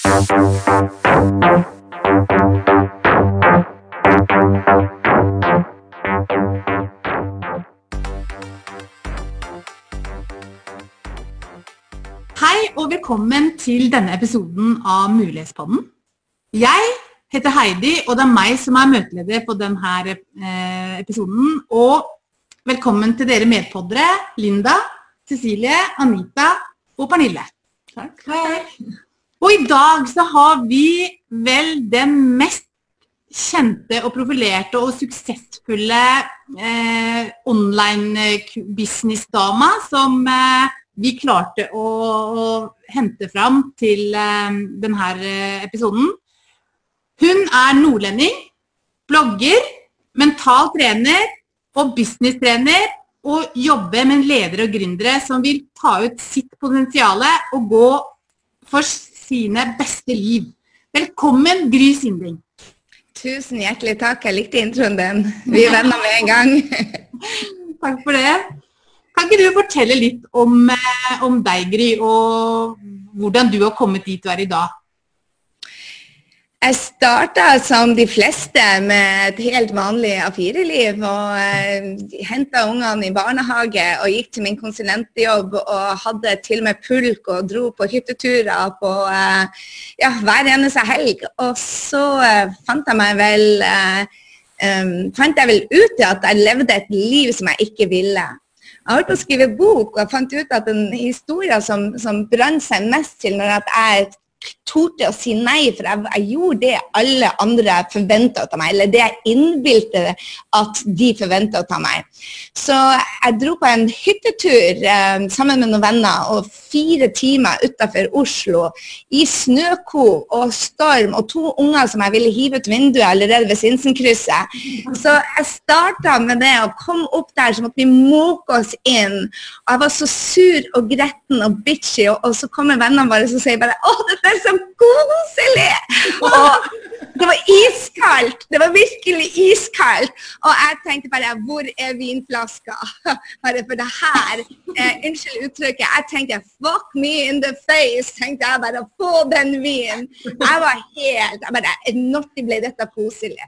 Hei og velkommen til denne episoden av Mulighetspodden. Jeg heter Heidi, og det er meg som er møteleder på denne eh, episoden. Og velkommen til dere medpoddere, Linda, Cecilie, Anita og Pernille. Takk. Hei. Og i dag så har vi vel den mest kjente og profilerte og suksessfulle eh, online business-dama som eh, vi klarte å, å hente fram til eh, denne eh, episoden. Hun er nordlending, blogger, mental trener og businesstrener og jobber med ledere og gründere som vil ta ut sitt potensial og gå for sine beste liv. Velkommen, Gry Sinding. Tusen hjertelig takk. Jeg likte introen din. Vi er venner med en gang. takk for det. Kan ikke du fortelle litt om, eh, om deg, Gry, og hvordan du har kommet dit du er i dag? Jeg starta som de fleste med et helt vanlig A4-liv. og eh, Henta ungene i barnehage og gikk til min konsulentjobb og hadde til og med pulk og dro på hytteturer på eh, ja, hver eneste helg. Og så eh, fant jeg meg vel eh, fant jeg vel ut til at jeg levde et liv som jeg ikke ville. Jeg holdt på å skrive bok og jeg fant ut at den historien som, som brant seg mest til når jeg torde å si nei, for jeg, jeg gjorde det alle andre forventa av meg, eller det jeg innbilte at de forventa av meg. Så jeg dro på en hyttetur eh, sammen med noen venner og fire timer utafor Oslo i snøko og storm og to unger som jeg ville hive ut vinduet allerede ved Sinsenkrysset. Så jeg starta med det og kom opp der, så måtte vi måke oss inn. Og jeg var så sur og gretten og bitchy, og, og så kommer vennene våre og sier bare å, dette er så koselig! Og det var iskaldt. Det var virkelig iskaldt. Og jeg tenkte bare hvor er vinflaska? Bare for det her eh, Unnskyld uttrykket. Jeg tenkte fuck me in the face. tenkte jeg bare Få den vinen. Jeg var helt jeg bare, Når ble dette koselig?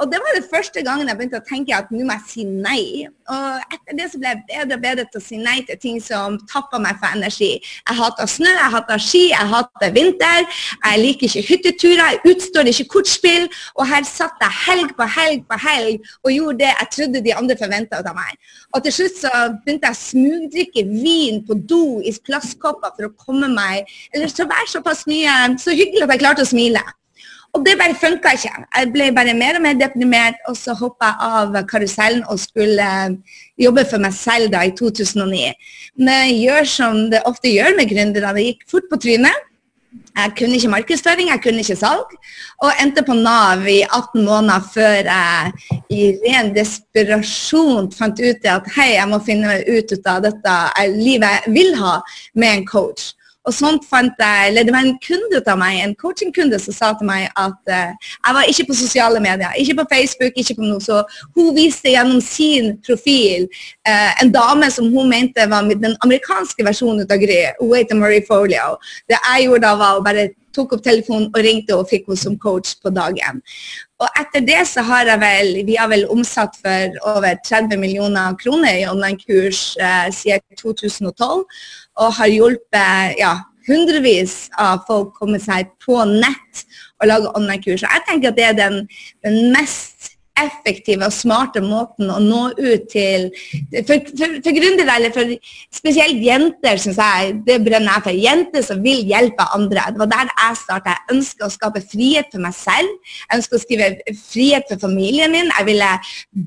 Og det var det første gangen jeg begynte å tenke at nå må jeg si nei. Og etter det så ble jeg bedre og bedre til å si nei til ting som tappa meg for energi. Jeg hater snø, jeg hater ski, jeg hater vinter. Jeg liker ikke hytteturer, jeg utstår ikke kortspill. Og her satt jeg helg på helg på helg og gjorde det jeg trodde de andre forventa av meg. Og til slutt så begynte jeg å smugdrikke vin på do i plastkopper for å komme meg Eller så være såpass mye så hyggelig at jeg klarte å smile. Og det bare funka ikke. Jeg ble bare mer og mer deprimert, og så hoppa jeg av karusellen og skulle eh, jobbe for meg selv da i 2009. Men jeg gjør som det ofte gjør med gründere. Det gikk fort på trynet. Jeg kunne ikke markedsføring, jeg kunne ikke salg, og endte på Nav i 18 måneder før jeg i ren desperasjon fant ut at hei, jeg må finne ut av dette livet jeg vil ha med en coach. Og sånt fant jeg, Det var en kunde av meg, en coachingkunde som sa til meg at uh, jeg var ikke på sosiale medier, ikke på Facebook, ikke på noe. Så hun viste gjennom sin profil uh, en dame som hun mente var den amerikanske versjonen av Gry. Hun heter Marie Folio. Det jeg gjorde da, var å bare tok opp telefonen og ringte og fikk henne som coach på dagen. Og etter det så har jeg vel, vi har vel omsatt for over 30 millioner kroner i online-kurs eh, siden 2012 og har hjulpet ja, hundrevis av folk komme seg på nett og lage online-kurs. Jeg tenker at det er den, den mest effektive og smarte måten å nå ut til For, for, for gründere, eller for spesielt jenter, syns jeg det brenner jeg for. Jenter som vil hjelpe andre. Det var der jeg starta. Jeg ønsker å skape frihet for meg selv. Jeg ønsker å skrive frihet for familien min. Jeg ville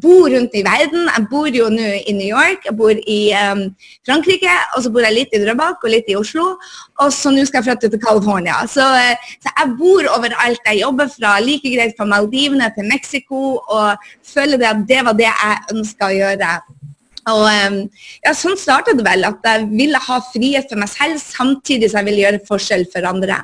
bo rundt i verden. Jeg bor jo nå i New York, jeg bor i um, Frankrike, og så bor jeg litt i Drøbak og litt i Oslo. Og så nå skal jeg flytte til California. Så, uh, så jeg bor overalt. Jeg jobber fra like greit fra Maldivene til Mexico. Og føler det at det var det jeg ønska å gjøre. Og ja, Sånn starta det vel, at jeg ville ha frihet for meg selv samtidig som jeg ville gjøre forskjell for andre.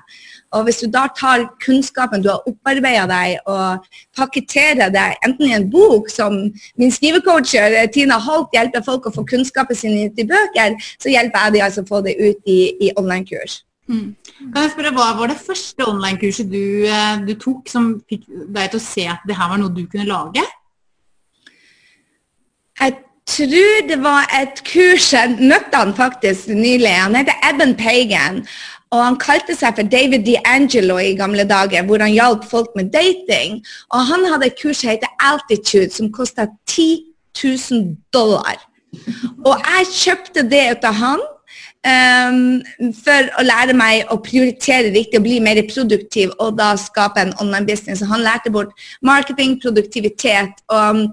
Og Hvis du da tar kunnskapen du har opparbeida deg og pakketterer det enten i en bok, som min skrivecoacher Tina Holt hjelper folk å få kunnskapen sin ut i bøker, så hjelper jeg dem altså å få det ut i, i online-kurs. Mm. Kan jeg spørre, Hva var det første online-kurset du, eh, du, tok som fikk deg til å se at det her var noe du kunne lage? Jeg tror det var et kurs Jeg møtte han faktisk nylig. Han heter Eben Pagan. Og han kalte seg for David DeAngelo i gamle dager, hvor han hjalp folk med dating. Og han hadde et kurs som heter Altitude, som kosta 10 000 dollar. Og jeg kjøpte det ut av han um, for å lære meg å prioritere riktig og bli mer produktiv, og da skape en online business. Og han lærte bort marketing, produktivitet. og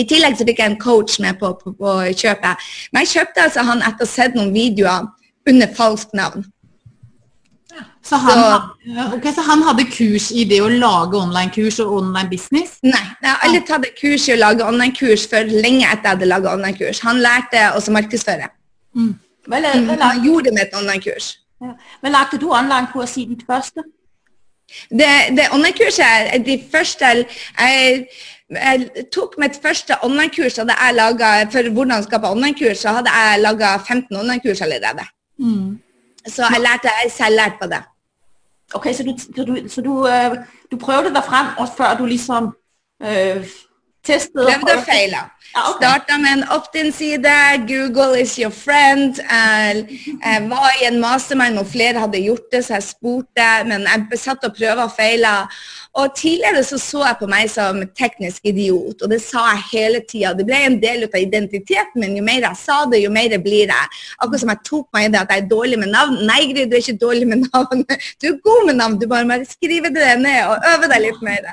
i tillegg så fikk jeg en coach med på, på, på kjøpet. Men jeg kjøpte altså han etter å ha sett noen videoer under falskt navn. Så han, så, okay, så han, hadde kurs i det å lage online-kurs og online business? Nei, jeg har aldri tatt et kurs i å lage online-kurs før lenge etter jeg hadde laget online-kurs. Han lærte også markedsføre. Mm. Vel, vel, han gjorde med et online-kurs. Ja. Men lagde du online-kurs i ditt første? Det, det online-kurset, de første jeg, jeg tok mitt første online-kurs for hvordan skape online-kurs, så hadde jeg laga 15 online-kurs allerede. Mm. Så jeg lærte jeg selv lært på det. Ok, så du, så du, så du, uh, du prøvde deg frem før du liksom øh, testet? Prøvde og feila. Ja, okay. Starta med en opt-in-side. Google is your friend. Jeg, jeg var i en mastermind hvor flere hadde gjort det, så jeg spurte. Men jeg satt og prøvde og feila. Og tidligere så, så jeg på meg som teknisk idiot, og det sa jeg hele tida. Det ble en del av identiteten min. Jo mer jeg sa det, jo mer blir jeg. Akkurat som jeg tok meg i det at jeg er dårlig med navn. Nei, Gry, du er ikke dårlig med navn. Du er god med navn. Du bare må skrive det ned og øve deg litt mer.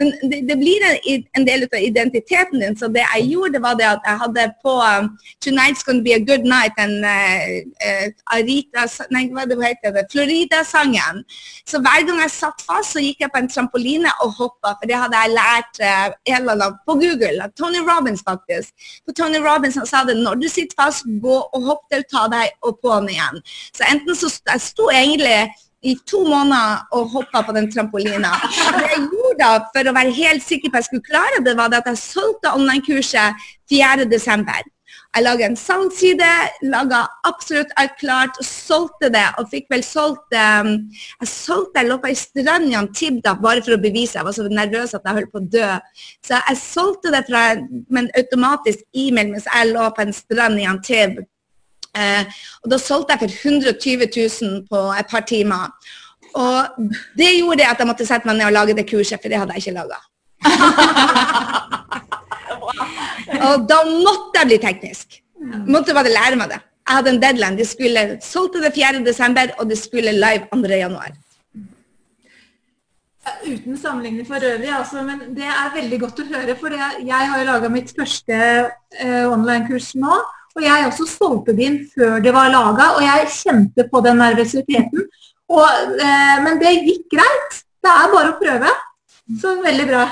Men det, det blir en, en, del av identiteten din. Så det jeg gjorde, var det at jeg hadde på um, Tonight's Gonna Be a Good Night, en uh, Arita Nei, hva det heter det? Florida-sangen. Så hver gang jeg satt fast, så gikk jeg på en trampoline og hoppa, for det hadde jeg lært uh, på Google. Tony Robins, faktisk. For Tony Robins sa det når du sitter fast, gå og hopp til, ta deg og på'n igjen. Så enten så jeg sto egentlig i to måneder og hoppa på den trampolina. Det jeg gjorde da, for å være helt sikker på at jeg skulle klare det, var at jeg solgte online-kurset 4.12. Jeg laga en salgsside, laga absolutt alt klart, solgte det. Og fikk vel solgt um, Jeg solgte, jeg lå på ei strand i Antibda bare for å bevise. Jeg var så nervøs at jeg holdt på å dø. Så jeg solgte det fra, med en automatisk e-mail mens jeg lå på en strand i Antib. Uh, og da solgte jeg for 120 000 på et par timer. Og det gjorde at jeg måtte sette meg ned og lage det kurset, for det hadde jeg ikke laga. Og da måtte jeg bli teknisk. Måtte bare lære meg det. Jeg hadde en deadline. Det skulle solgte det 4.12., og det skulle live 2.1. Uten sammenligning for øvrig, altså, men det er veldig godt å høre. For jeg har jo laga mitt første eh, online-kurs nå. Og jeg også solgte det inn før det var laga, og jeg kjente på den nervøsiteten. Uh, men det gikk greit. Det er bare å prøve. Så veldig bra.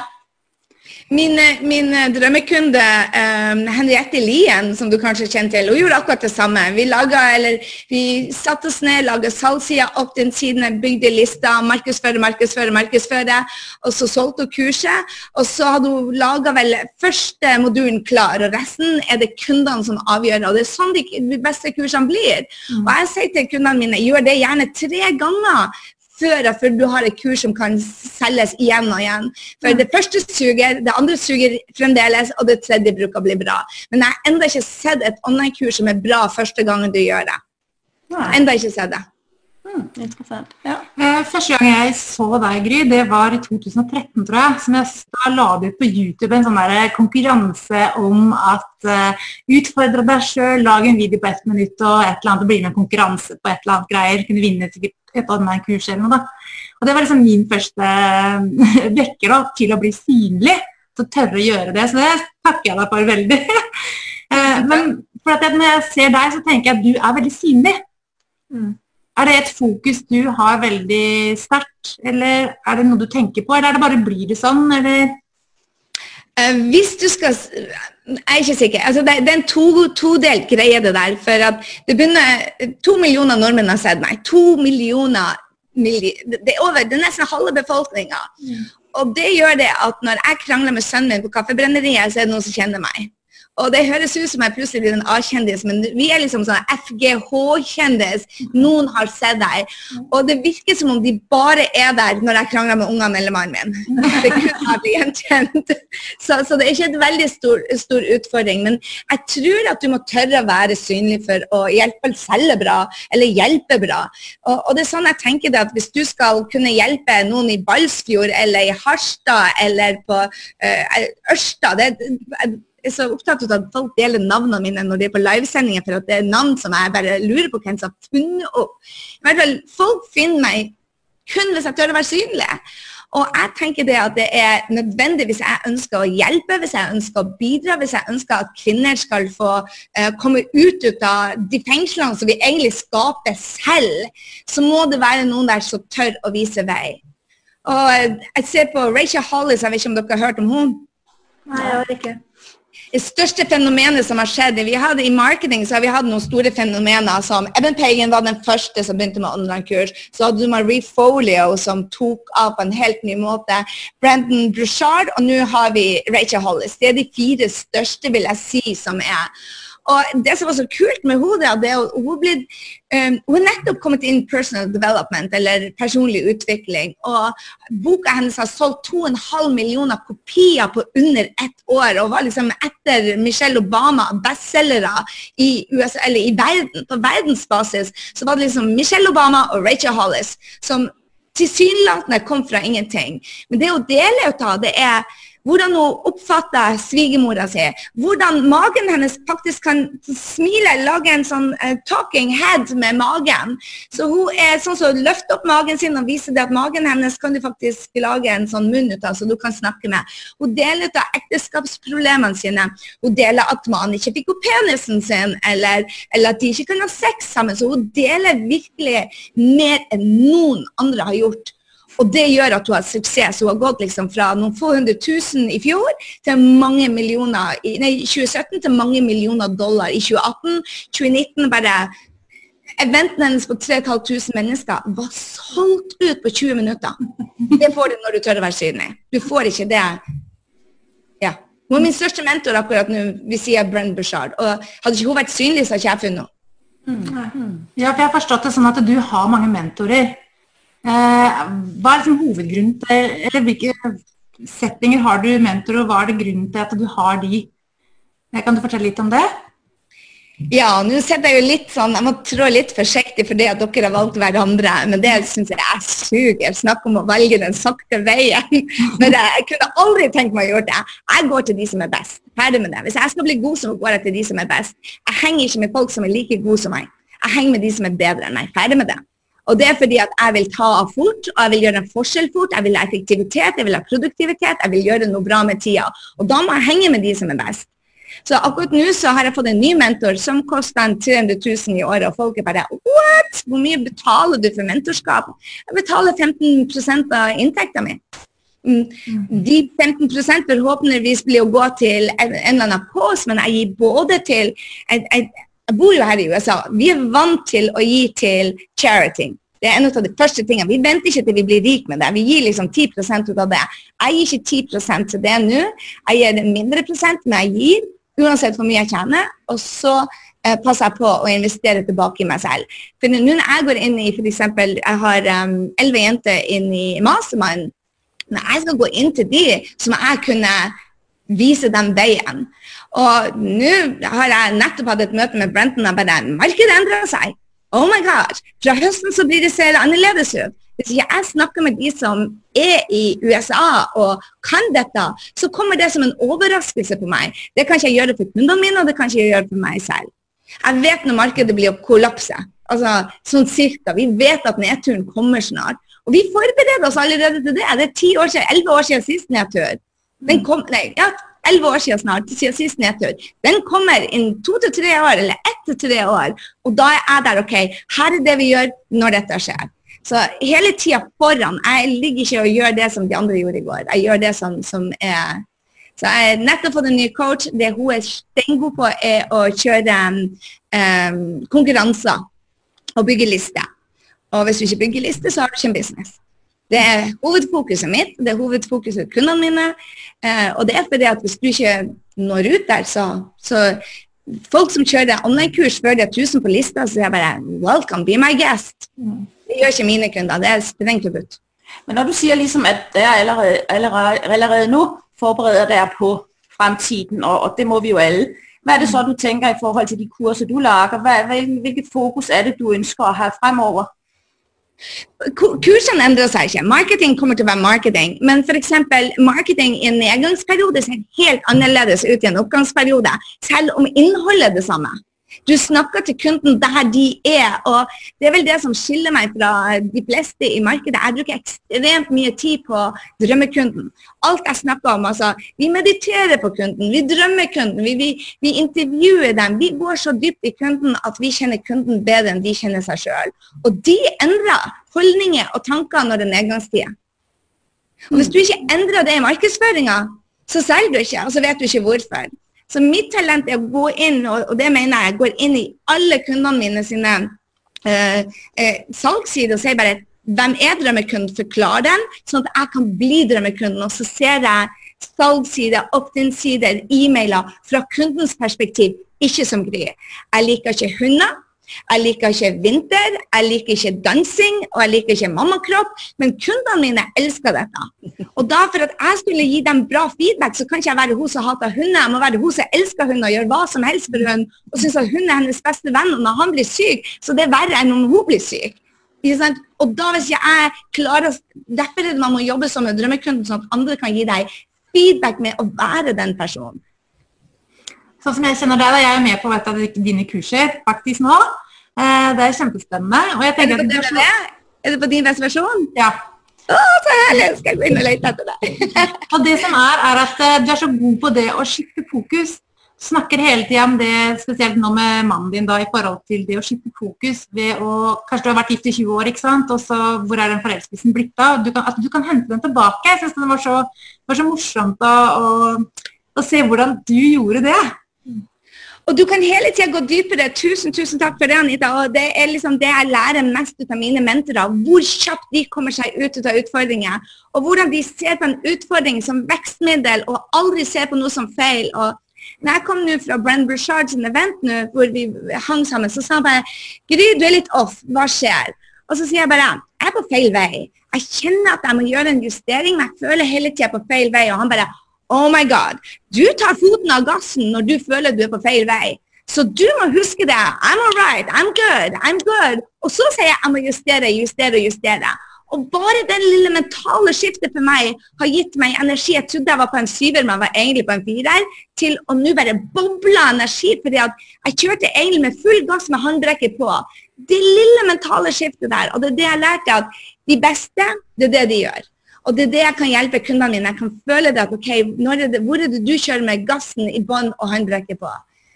Min, min drømmekunde um, Henriette Lien, som du kanskje kjenner til, hun gjorde akkurat det samme. Vi, laget, vi satte oss ned, laga salgssida, opp den siden, bygde lista, markedsføre, markedsføre, markedsføre. Og så solgte hun kurset. Og så hadde hun laga vel første modulen klar, og resten er det kundene som avgjør. Og det er sånn de, de beste kursene blir. Mm. Og jeg sier til kundene mine, gjør det gjerne tre ganger før, før du har et kurs som kan selges igjen og igjen. For det første suger, det andre suger fremdeles, og det tredje bruker å bli bra. Men jeg har ennå ikke sett et online-kurs som er bra første gangen du gjør det. Enda ikke sett det. Hmm, interessant. Ja. Eh, første gang jeg så deg, Gry, det var i 2013, tror jeg. Som jeg da la det ut på YouTube en sånn der konkurranse om at uh, utfordre deg sjøl, lag en video på ett minutt og et eller annet, og bli med en konkurranse på et eller annet greier. Kunne vinne sikkert et online-kurs eller noe. da. Og Det var liksom min første eh, vekker da, til å bli synlig. Til å tørre å gjøre det. Så det takker jeg deg for veldig. Men for at når jeg ser deg, så tenker jeg at du er veldig synlig. Mm. Er det et fokus du har veldig sterkt, eller er det noe du tenker på, eller er det bare blir det sånn, eller? Uh, hvis du skal Jeg er ikke sikker. Altså, det, det, er en to, todelt greie, det der. For at det begynner To millioner nordmenn har sett meg. To millioner milli, det, er over, det er nesten halve befolkninga. Mm. Og det gjør det at når jeg krangler med sønnen min på Kaffebrenneriet, så er det noen som kjenner meg. Og det høres ut som jeg plutselig blir en A-kjendis, men vi er liksom sånn FGH-kjendis. Noen har sett deg. Og det virker som om de bare er der når jeg krangler med ungene eller mannen min. Det kunne ha blitt gjenkjent. Så, så, det er ikke en veldig stor, stor, utfordring. Men jeg tror at du må tørre å være synlig for å hjelpe selge bra, eller hjelpe bra. Og, og det er sånn jeg tenker det at hvis du skal kunne hjelpe noen i Balsfjord eller i Harstad eller på uh, Ørsta det, er så opptatt av at folk deler navnene mine når de er på livesendinger, for at det er navn som jeg bare lurer på hvem som har funnet opp. I hvert fall, Folk finner meg kun hvis jeg tør å være synlig. Og jeg tenker det at det er nødvendig hvis jeg ønsker å hjelpe, hvis jeg ønsker å bidra, hvis jeg ønsker at kvinner skal få uh, komme ut, ut av de fengslene som vi egentlig skaper selv, så må det være noen der som tør å vise vei. Og jeg ser på Rachel Hollis, jeg vet ikke om dere har hørt om henne? Nei, jeg har ikke det største fenomenet som har skjedd vi hadde I marketing så har vi hatt noen store fenomener som Eben Pagan var den første som begynte med online-kurs. Så hadde du Marie Folio som tok av på en helt ny måte. Brendan Bruchard, og nå har vi Rachel Hollis. Det er de fire største, vil jeg si, som er. Og det som var så kult med henne, det er at hun, ble, um, hun er nettopp kommet inn personal development, eller personlig utvikling. Og boka hennes har solgt 2,5 millioner kopier på under ett år. Og var liksom etter Michelle Obama bestselgere i, i verden. På verdensbasis så var det liksom Michelle Obama og Rachel Hollis som tilsynelatende kom fra ingenting. Men det hun deler ut av, det er hvordan hun oppfatter svigermora si. Hvordan magen hennes faktisk kan smile, lage en sånn uh, talking head med magen. Så hun er sånn som så løfter opp magen sin og viser det at magen hennes kan du faktisk lage en sånn munn ut av, så du kan snakke med. Hun deler ut av ekteskapsproblemene sine. Hun deler at mannen ikke fikk opp penisen sin, eller, eller, at de ikke kan ha sex sammen. Så hun deler virkelig mer enn noen andre har gjort. Og det gjør at hun har suksess. Hun har gått liksom fra noen få hundre tusen i fjor til mange millioner nei, 2017 til mange millioner dollar i 2018. 2019 bare Eventen hennes på 3500 mennesker var solgt ut på 20 minutter. Det får du når du tør å være synlig. Du får ikke det Ja. Hun er min største mentor akkurat nå, vi sier Brenn Bushard. Og hadde ikke hun vært synlig, så hadde ikke jeg funnet henne. Mm. Ja, for jeg har forstått det sånn at du har mange mentorer. Eh, hva er liksom hovedgrunnen til Eller hvilke settinger har du mentor, og hva er det grunnen til at du har de? Eh, kan du fortelle litt om det? Ja, nå sitter jeg jo litt sånn Jeg må trå litt forsiktig fordi at dere har valgt hverandre. Men det syns jeg er suger. Snakk om å velge den sakte veien. Men jeg kunne aldri tenkt meg å gjøre det. Jeg går til de som er best. Ferdig med det. Hvis jeg skal bli god, så går jeg til de som er best. Jeg henger ikke med folk som er like gode som meg. Jeg henger med de som er bedre enn meg. Ferdig med det. Og det er fordi at jeg vil ta av fort, og jeg vil gjøre en forskjell fort. Jeg vil ha effektivitet, jeg vil ha produktivitet, jeg vil gjøre noe bra med tida. Og da må jeg henge med de som er best. Så akkurat nå så har jeg fått en ny mentor som koster 300 000 i året, og folk er bare What? Hvor mye betaler du for mentorskap? Jeg betaler 15 av inntekta mi. Mm. De 15 forhåpentligvis blir å gå til en eller annen kås, men jeg gir både til jeg, jeg, jeg bor jo her i USA. Vi er vant til å gi til charity. Det er en av de første tingene. Vi venter ikke til vi blir rike med det. Vi gir liksom 10 ut av det. Jeg gir ikke 10% til det nå. Jeg gir mindre prosent, men jeg gir uansett hvor mye jeg tjener. Og så eh, passer jeg på å investere tilbake i meg selv. For nå når jeg går inn i f.eks. Jeg har elleve um, jenter inn i Mastermind. Når jeg skal gå inn til de, så må jeg kunne vise dem veien. Og nå har jeg nettopp hatt et møte med Brenton og bare Markedet endrer seg. Oh my god. Fra høsten så blir det ser annerledes ut. Hvis ikke jeg snakker med de som er i USA og kan dette, så kommer det som en overraskelse på meg. Det kan ikke jeg gjøre for kundene mine, og det kan ikke jeg gjøre for meg selv. Jeg vet når markedet blir å kollapse. Altså sånn cirka. Vi vet at nedturen kommer snart. Og vi forbereder oss allerede til det. Det er ti år siden, elleve år siden sist nedtur. Den kom, nei, ja, elleve år siden snart, siden sist nedtur. Den kommer innen to til tre år, eller ett til tre år. Og da er jeg der, OK, her er det vi gjør når dette skjer. Så hele tida foran. Jeg ligger ikke og gjør det som de andre gjorde i går. Jeg gjør det som, som er Så jeg har nettopp fått en ny coach. Det hun er steingod på, er å kjøre um, konkurranser og bygge liste. Og hvis du ikke bygger liste, så har du ikke en business. Det er hovedfokuset mitt, det er hovedfokuset kundene mine. Eh, og det er fordi at hvis du ikke når ut der, så, så folk som kjører online-kurs før de har 1000 på lista, så sier jeg bare 'welcome, be my guest'. Mm. Det gjør ikke mine kunder. Det er strengt forbudt. Men når du sier liksom at dere allerede, allerede, allerede nå forbereder deg på fremtiden, og, og det må vi jo alle, hva er det så, du tenker i forhold til de kurser, du lager? Hvilket fokus er det, du ønsker å ha fremover? Ku- Kursene endrer seg ikke. Marketing kommer til å være marketing. Men f.eks. marketing i en nedgangsperiode ser helt annerledes ut i en oppgangsperiode, selv om innholdet er det samme. Du snakker til kunden der de er, og det er vel det som skiller meg fra de fleste i markedet. Jeg bruker ekstremt mye tid på drømmekunden. Alt jeg snakker om, altså, vi mediterer på kunden, vi drømmer kunden, vi, vi, vi intervjuer dem. Vi går så dypt i kunden at vi kjenner kunden bedre enn de kjenner seg sjøl. Og de endrer holdninger og tanker når det er nedgangstider. Og hvis du ikke endrer det i markedsføringa, så selger du ikke, og så vet du ikke hvorfor. Så mitt talent er å gå inn, og, det mener jeg, går inn i alle kundene mine sine eh, eh, salgssider og sier bare hvem er drømmekunden, forklar den, sånn at jeg kan bli drømmekunden. Og så ser jeg salgssider, opt-in-sider, e-mailer fra kundens perspektiv, ikke som Gry. Jeg liker ikke hunder. Jeg liker ikke vinter, jeg liker ikke dansing, og jeg liker ikke mammakropp, men kundene mine elsker dette. Og da for at jeg skulle gi dem bra feedback, så kan ikke jeg være hun som hater hunder, jeg må være hun som elsker hunder og gjør hva som helst for hund, og syns at hun er hennes beste venn, og når han blir syk, så det er verre enn om hun blir syk. Ikke sant? Og da hvis jeg klarer, Derfor er det man må jobbe som en drømmekunde, sånn at andre kan gi deg feedback med å være den personen. Sånn som jeg kjenner deg, da, jeg er med på et av dine kurser faktisk nå. Eh, Det er kjempespennende. Og jeg Er tenker det på, at du er Er det på din reservasjon? ja. Å, så herlig! Skal jeg gå inn og lete etter deg? Og det som er, er at eh, du er så god på det å skifte fokus. Snakker hele tida om det, spesielt nå med mannen din, da, i forhold til det å skifte fokus ved å Kanskje du har vært gift i 20 år, ikke sant, og så hvor er den forelskelsen blitt av? Du kan, at du kan hente den tilbake. Jeg syns det var så, var så morsomt da, å, å se hvordan du gjorde det. Og du kan hele tida gå dypere. Tusen, tusen takk for det, Anita. Og det er liksom det jeg lærer mest ut av mine mentorer. Hvor kjapt de kommer seg ut av utfordringer. Og hvordan de ser på en utfordring som vekstmiddel, og aldri ser på noe som feil. Og når jeg kom nå fra Brenn Bruchard sin event nå, hvor vi hang sammen, så sa han bare Gry, du er litt off. Hva skjer? Og så sier jeg bare jeg er på feil vei. Jeg kjenner at jeg må gjøre en justering, men jeg føler hele tida på feil vei. Og han bare Oh my God. Du tar foten av gassen når du føler du er på feil vei. Så du må huske det. I'm all right. I'm good. I'm good. Og så sier jeg jeg må justere, justere, justere. Og bare den lille mentale skiftet for meg har gitt meg energi. Jeg trodde jeg var på en syver, men jeg var egentlig på en firer. Til å nå bare boble energi. fordi jeg kjørte egentlig med full gass med håndbrekket på. Det lille mentale skiftet der, og det er det jeg lærte, at de beste, det er det de gjør. Og det er det jeg kan hjelpe kundene mine. Jeg kan føle det at ok, er det, hvor er det du kjører med gassen i bånn og håndbrekket på?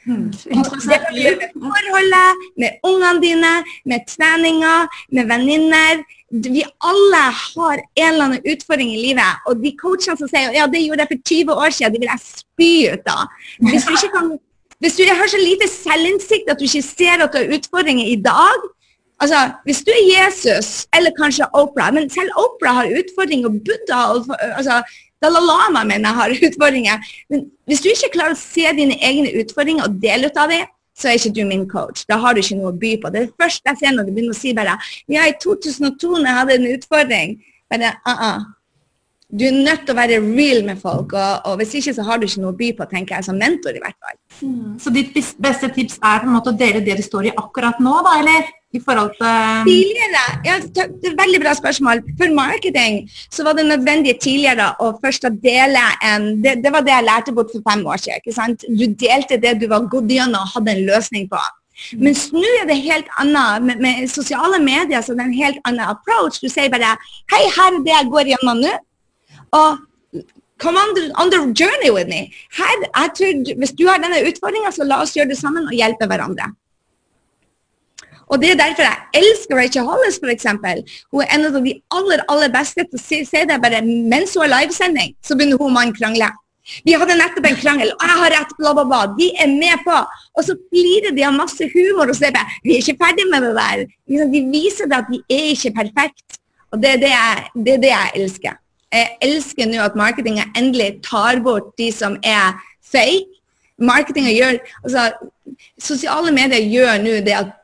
Det kan du gjøre med forholdet, med ungene dine, med treninga, med venninner. Vi alle har en eller annen utfordring i livet. Og de coachene som sier ja, det gjorde jeg for 20 år siden, det vil jeg spy ut av. Hvis du, ikke kan, hvis du har så lite selvinnsikt at du ikke ser at du har utfordringer i dag, Altså, Hvis du er Jesus, eller kanskje Oprah Men selv Oprah har utfordringer. og Buddha altså, Dalai Lama mener har utfordringer. Men hvis du ikke klarer å se dine egne utfordringer og dele ut av dem, så er ikke du min coach. Da har du ikke noe å by på. Det er det første jeg ser når du begynner å si bare Ja, i 2002 når jeg hadde en utfordring bare, uh -uh. Du er nødt til å være real med folk, og, og hvis ikke så har du ikke noe å by på, tenker jeg, som mentor i hvert fall. Så ditt beste tips er på en måte å dele det du står i akkurat nå, da, eller? I forhold til Tidligere, ja, det er veldig bra spørsmål. For marketing så var det nødvendig tidligere å først dele en det, det var det jeg lærte bort for fem år siden. ikke sant? Du delte det du var gått gjennom og hadde en løsning på. Mens nå er det helt annet. Med, med sosiale medier så det er en helt annen approach. Du sier bare Hei, her er det jeg går gjennom nå. Og come on the, on the journey with me. Her, tror, hvis du har denne utfordringa, så la oss gjøre det sammen og hjelpe hverandre. Og Det er derfor jeg elsker Rachel Hollis, f.eks. Hun er en av de aller aller beste til å se, se det bare mens hun har livesending, så begynner hun og mannen krangle. Vi hadde nettopp en krangel, og jeg har rett, bla, bla, bla. De er med på. Og så flirer de av masse humor og sier bare vi er ikke ferdig med det der. De viser det at de er ikke perfekt. Og det er det jeg, det er det jeg elsker. Jeg elsker nå at marketinga endelig tar bort de som er fake. Marketinga gjør altså, Sosiale medier gjør nå det at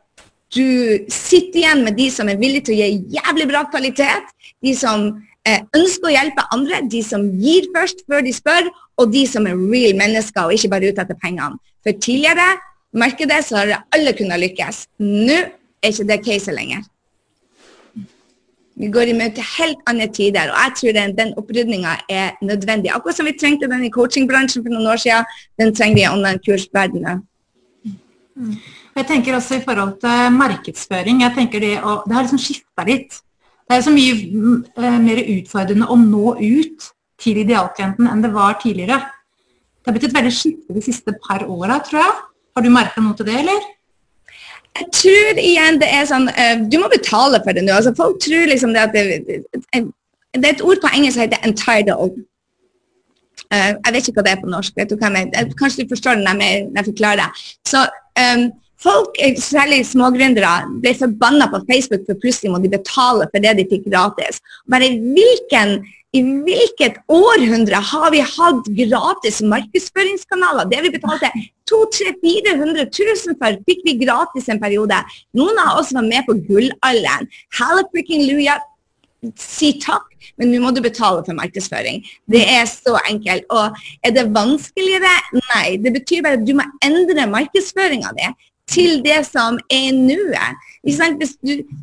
du sitter igjen med de som er villige til å gi jævlig bra kvalitet, de som eh, ønsker å hjelpe andre, de som gir først før de spør, og de som er real mennesker og ikke bare ute etter pengene. For tidligere markedet så har alle kunnet lykkes. Nå er ikke det caset lenger. Vi går i møte helt andre tider, og jeg tror den, den opprydninga er nødvendig. Akkurat som vi trengte den i coachingbransjen for noen år siden, den trenger vi i online-kursverdenen. Mm. Jeg tenker også i forhold til markedsføring, jeg tenker det, å, det har liksom skifta litt. Det er så mye uh, mer utfordrende å nå ut til idealklienten enn det var tidligere. Det har blitt et veldig skifte de siste par åra, tror jeg. Har du merka noe til det, eller? Jeg tror igjen det er sånn uh, Du må betale for det nå. Altså, folk tror liksom det at det, det, er et ord på engelsk som heter 'entitled'. Uh, jeg vet ikke hva det er på norsk. vet du hva jeg mener? Kanskje du forstår det når jeg forklarer det. Så um, Folk, særlig smågründere, ble forbanna på Facebook for plutselig må de betale for det de fikk gratis. Bare hvilken i hvilket århundre har vi hatt gratis markedsføringskanaler? Det vi betalte 200 400 000 for, fikk vi gratis en periode. Noen av oss var med på gullalderen. Hallelujah, si takk, men nå må du betale for markedsføring. Det er så enkelt. Og er det vanskeligere? Nei. Det betyr bare at du må endre markedsføringa di til det som er nuet. Hvis,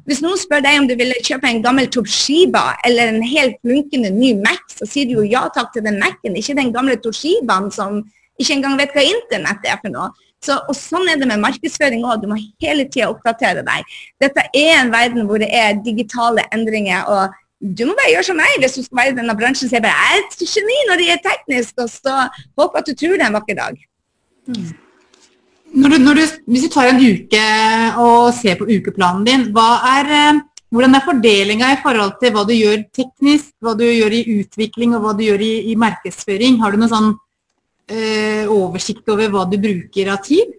hvis, noen spør deg om du ville kjøpe en gammel Toshiba eller en helt flunkende ny Mac, så sier du jo ja takk til den Mac-en, ikke den gamle Toshibaen som ikke engang vet hva internett er for noe. Så, og Sånn er det med markedsføring òg. Du må hele tida oppdatere deg. Dette er en verden hvor det er digitale endringer. og du må bare gjøre som meg hvis du skal være i denne bransjen. Så jeg bare, er et geni når det er teknisk, og så håper at du tror det en vakker dag. Mm. Når du, når du, hvis du tar en uke og ser på ukeplanen din, er, eh, hvordan er fordelinga i forhold til hva du gjør teknisk, hva du gjør i utvikling og hva du gjør i, i markedsføring? Har du noen sånn øh, oversikt over hva du bruker av tid?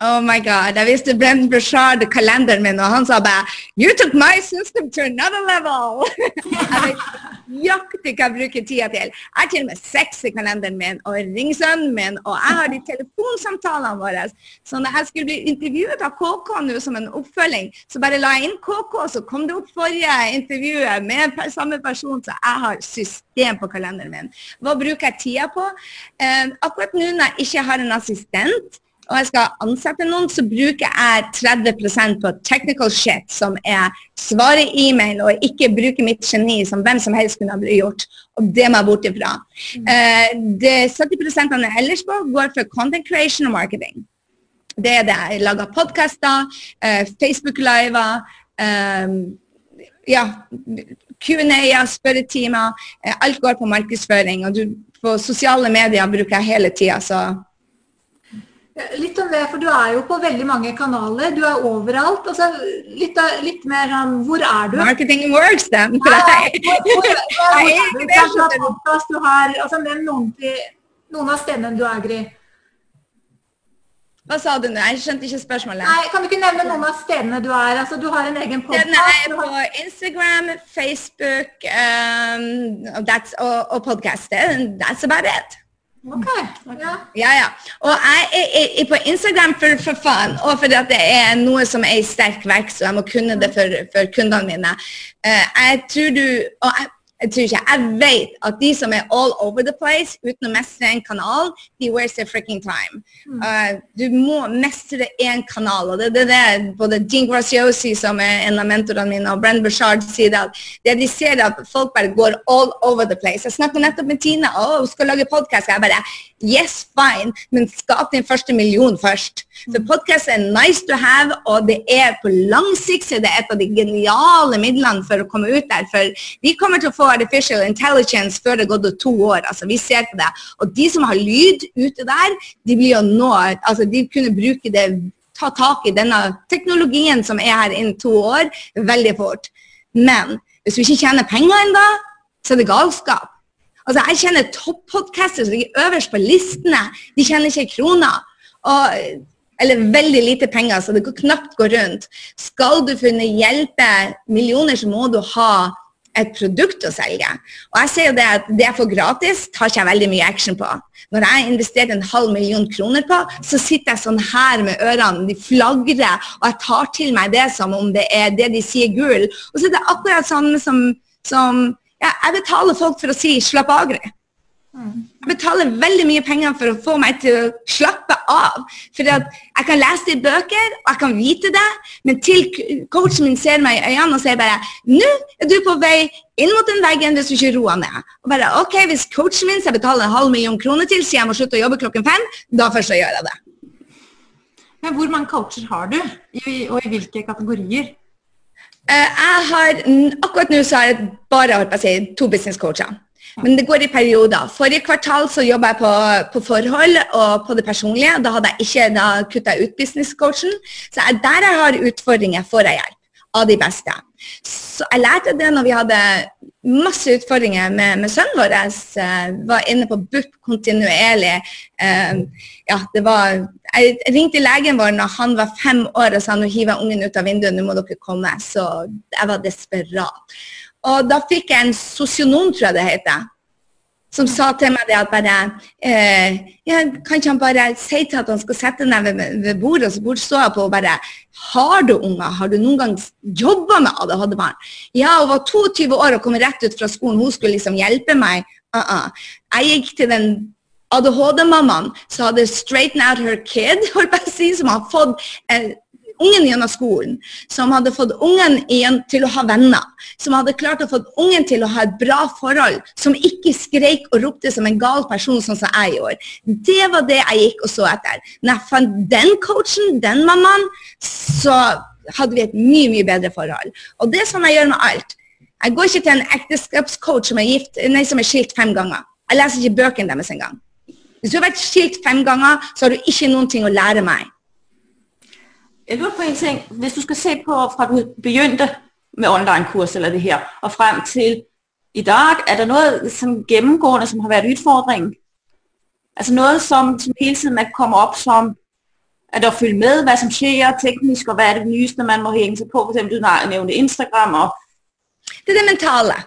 Oh my god. Jeg viste Brendan Brashard kalenderen min, og han sa bare You took my system to another level! jeg vet nøyaktig hva jeg bruker tida til. Jeg har til og med sex i kalenderen min, og ringsønnen min, og jeg har de telefonsamtalene våre. Så når jeg skulle bli intervjuet av KK nå som en oppfølging, så bare la jeg inn KK, så kom det opp forrige intervjuet med samme person, så jeg har system på kalenderen min. Hva bruker jeg tida på? Eh, akkurat nå når jeg ikke har en assistent, og jeg skal ansette noen, så bruker jeg 30% på technical shit, som er svare e-mail og ikke bruke mitt geni som hvem som helst kunne ha blitt gjort. Og det må jeg bort ifra. Mm. Uh, det 70 av det ellers på går for content creation og marketing. Det er det. Jeg lager podkaster, uh, Facebook-liver, um, ja, Q&A-er, spørretimer. Uh, alt går på markedsføring. Og du, på sosiale medier bruker jeg hele tida, så Litt om det, for du er jo på veldig mange kanaler. Du er overalt. Altså, litt, litt, mer sånn Hvor er du? Marketing works, dem. For deg. Du har altså, Nevn noen, noen av stedene du er, Gry. Hva sa du nå? Jeg skjønte ikke spørsmålet. Nei, Kan du ikke nevne noen av stedene du er? Altså, Du har en egen podkast. Jeg er på Instagram, Facebook um, og, og podkast. That's about it. Okay. Ja. ja, ja. Og jeg er, på Instagram for, for faen, og fordi det er noe som er i sterk vekst, og jeg må kunne det for, for kundene mine. Uh, jeg tror du, og jeg, jeg tror ikke, jeg vet at de som er all over the place uten å mestre en kanal, de waste their freaking time. Uh, du må mestre én kanal. og det det, det både Jean Graciosi, som er en av mentorene mine, og Brenn Bushard sier at det de ser at folk bare går all over the place. Jeg snakket nettopp med Tina, og hun skal lage podkast. Jeg bare Yes, fine, men skap din første million først. For podkast er nice to have, og det er på lang sikt det er et av de geniale midlene for å komme ut der. For vi kommer til å få artificial intelligence før det har gått to år. altså Vi ser på det. Og de som har lyd ute der, de blir jo nå altså De kunne bruke det, ta tak i denne teknologien som er her innen to år, veldig fort. Men hvis du ikke tjener penger ennå, så er det galskap. Altså, Jeg kjenner toppodcaster som ligger øverst på listene. De kjenner ikke kroner. Og, eller veldig lite penger, så det knapt går rundt. Skal du kunne hjelpe millioner, så må du ha et produkt å selge. Og jeg ser jo det at det jeg får gratis, tar ikke jeg veldig mye action på. Når jeg har investert en halv million kroner på, så sitter jeg sånn her med ørene, de flagrer, og jeg tar til meg det som om det er det de sier gull. Og så er det akkurat sånn som, som jeg betaler folk for å si 'slapp av'. Gry. Jeg betaler veldig mye penger for å få meg til å slappe av. For jeg kan lese det i bøker, og jeg kan vite det, men til coachen min ser meg i øynene og sier bare 'Nå er du på vei inn mot den veggen hvis du ikke roer ned'. Og bare, ok, Hvis coachen min skal betale en halv million kroner til, sier jeg må slutte å jobbe klokken fem, da først så gjør jeg det. Men Hvor mange coacher har du, og i hvilke kategorier? Uh, jeg har, Akkurat nå så har jeg bare holdt på å si, to businesscoacher. Men det går i perioder. Forrige kvartal så jobba jeg på, på, forhold og på det personlige. Da hadde jeg ikke da kutta ut businesscoachen. Så jeg, der jeg har utfordringer, får jeg hjelp av de beste. Så jeg lærte det når vi hadde masse utfordringer med, med sønnen vår. Jeg var inne på BUP kontinuerlig. Uh, ja, det var, jeg ringte legen vår når han var fem år og sa nå hiver jeg ungen ut av vinduet, nå må dere komme. Så jeg var desperat. Og da fikk jeg en sosionom, tror jeg det heter, som sa til meg det at bare eh, ja, Kan ikke han bare si til at han skal sette ned ved, ved bordet, og så bort står jeg på og bare Har du unger? Har du noen gang jobba med ADHD-barn? Ja, hun var 22 år og kom rett ut fra skolen. Hun skulle liksom hjelpe meg. Uh -uh. Jeg gikk til den ADHD-mammaen som hadde straighten out her kid, holdt jeg på å si, som har fått eh, ungen gjennom skolen, som hadde fått ungen igjen til å ha venner, som hadde klart å få ungen til å ha et bra forhold, som ikke skreik og ropte som en gal person, sånn som jeg gjorde. Det var det jeg gikk og så etter. Når jeg fant den coachen, den mammaen, så hadde vi et mye, mye bedre forhold. Og det er sånn jeg gjør med alt. Jeg går ikke til en ekteskapscoach som er, gift, nei, som er skilt fem ganger. Jeg leser ikke bøkene deres engang. Hvis du har vært skilt fem ganger, så har du ikke noen ting å lære meg. Jeg lurer på en ting. Hvis du skal se på fra du begynte med online-kurs eller det her, og frem til i dag, er der noe som gennemgående, som har vært utfordringen? Altså noe som, som hele tiden man kommer opp som, at å følge med, hva som skjer teknisk, og hva er det nyeste, man må henge seg på. Eksempel, du nevnte Instagram. Og det er det mentale.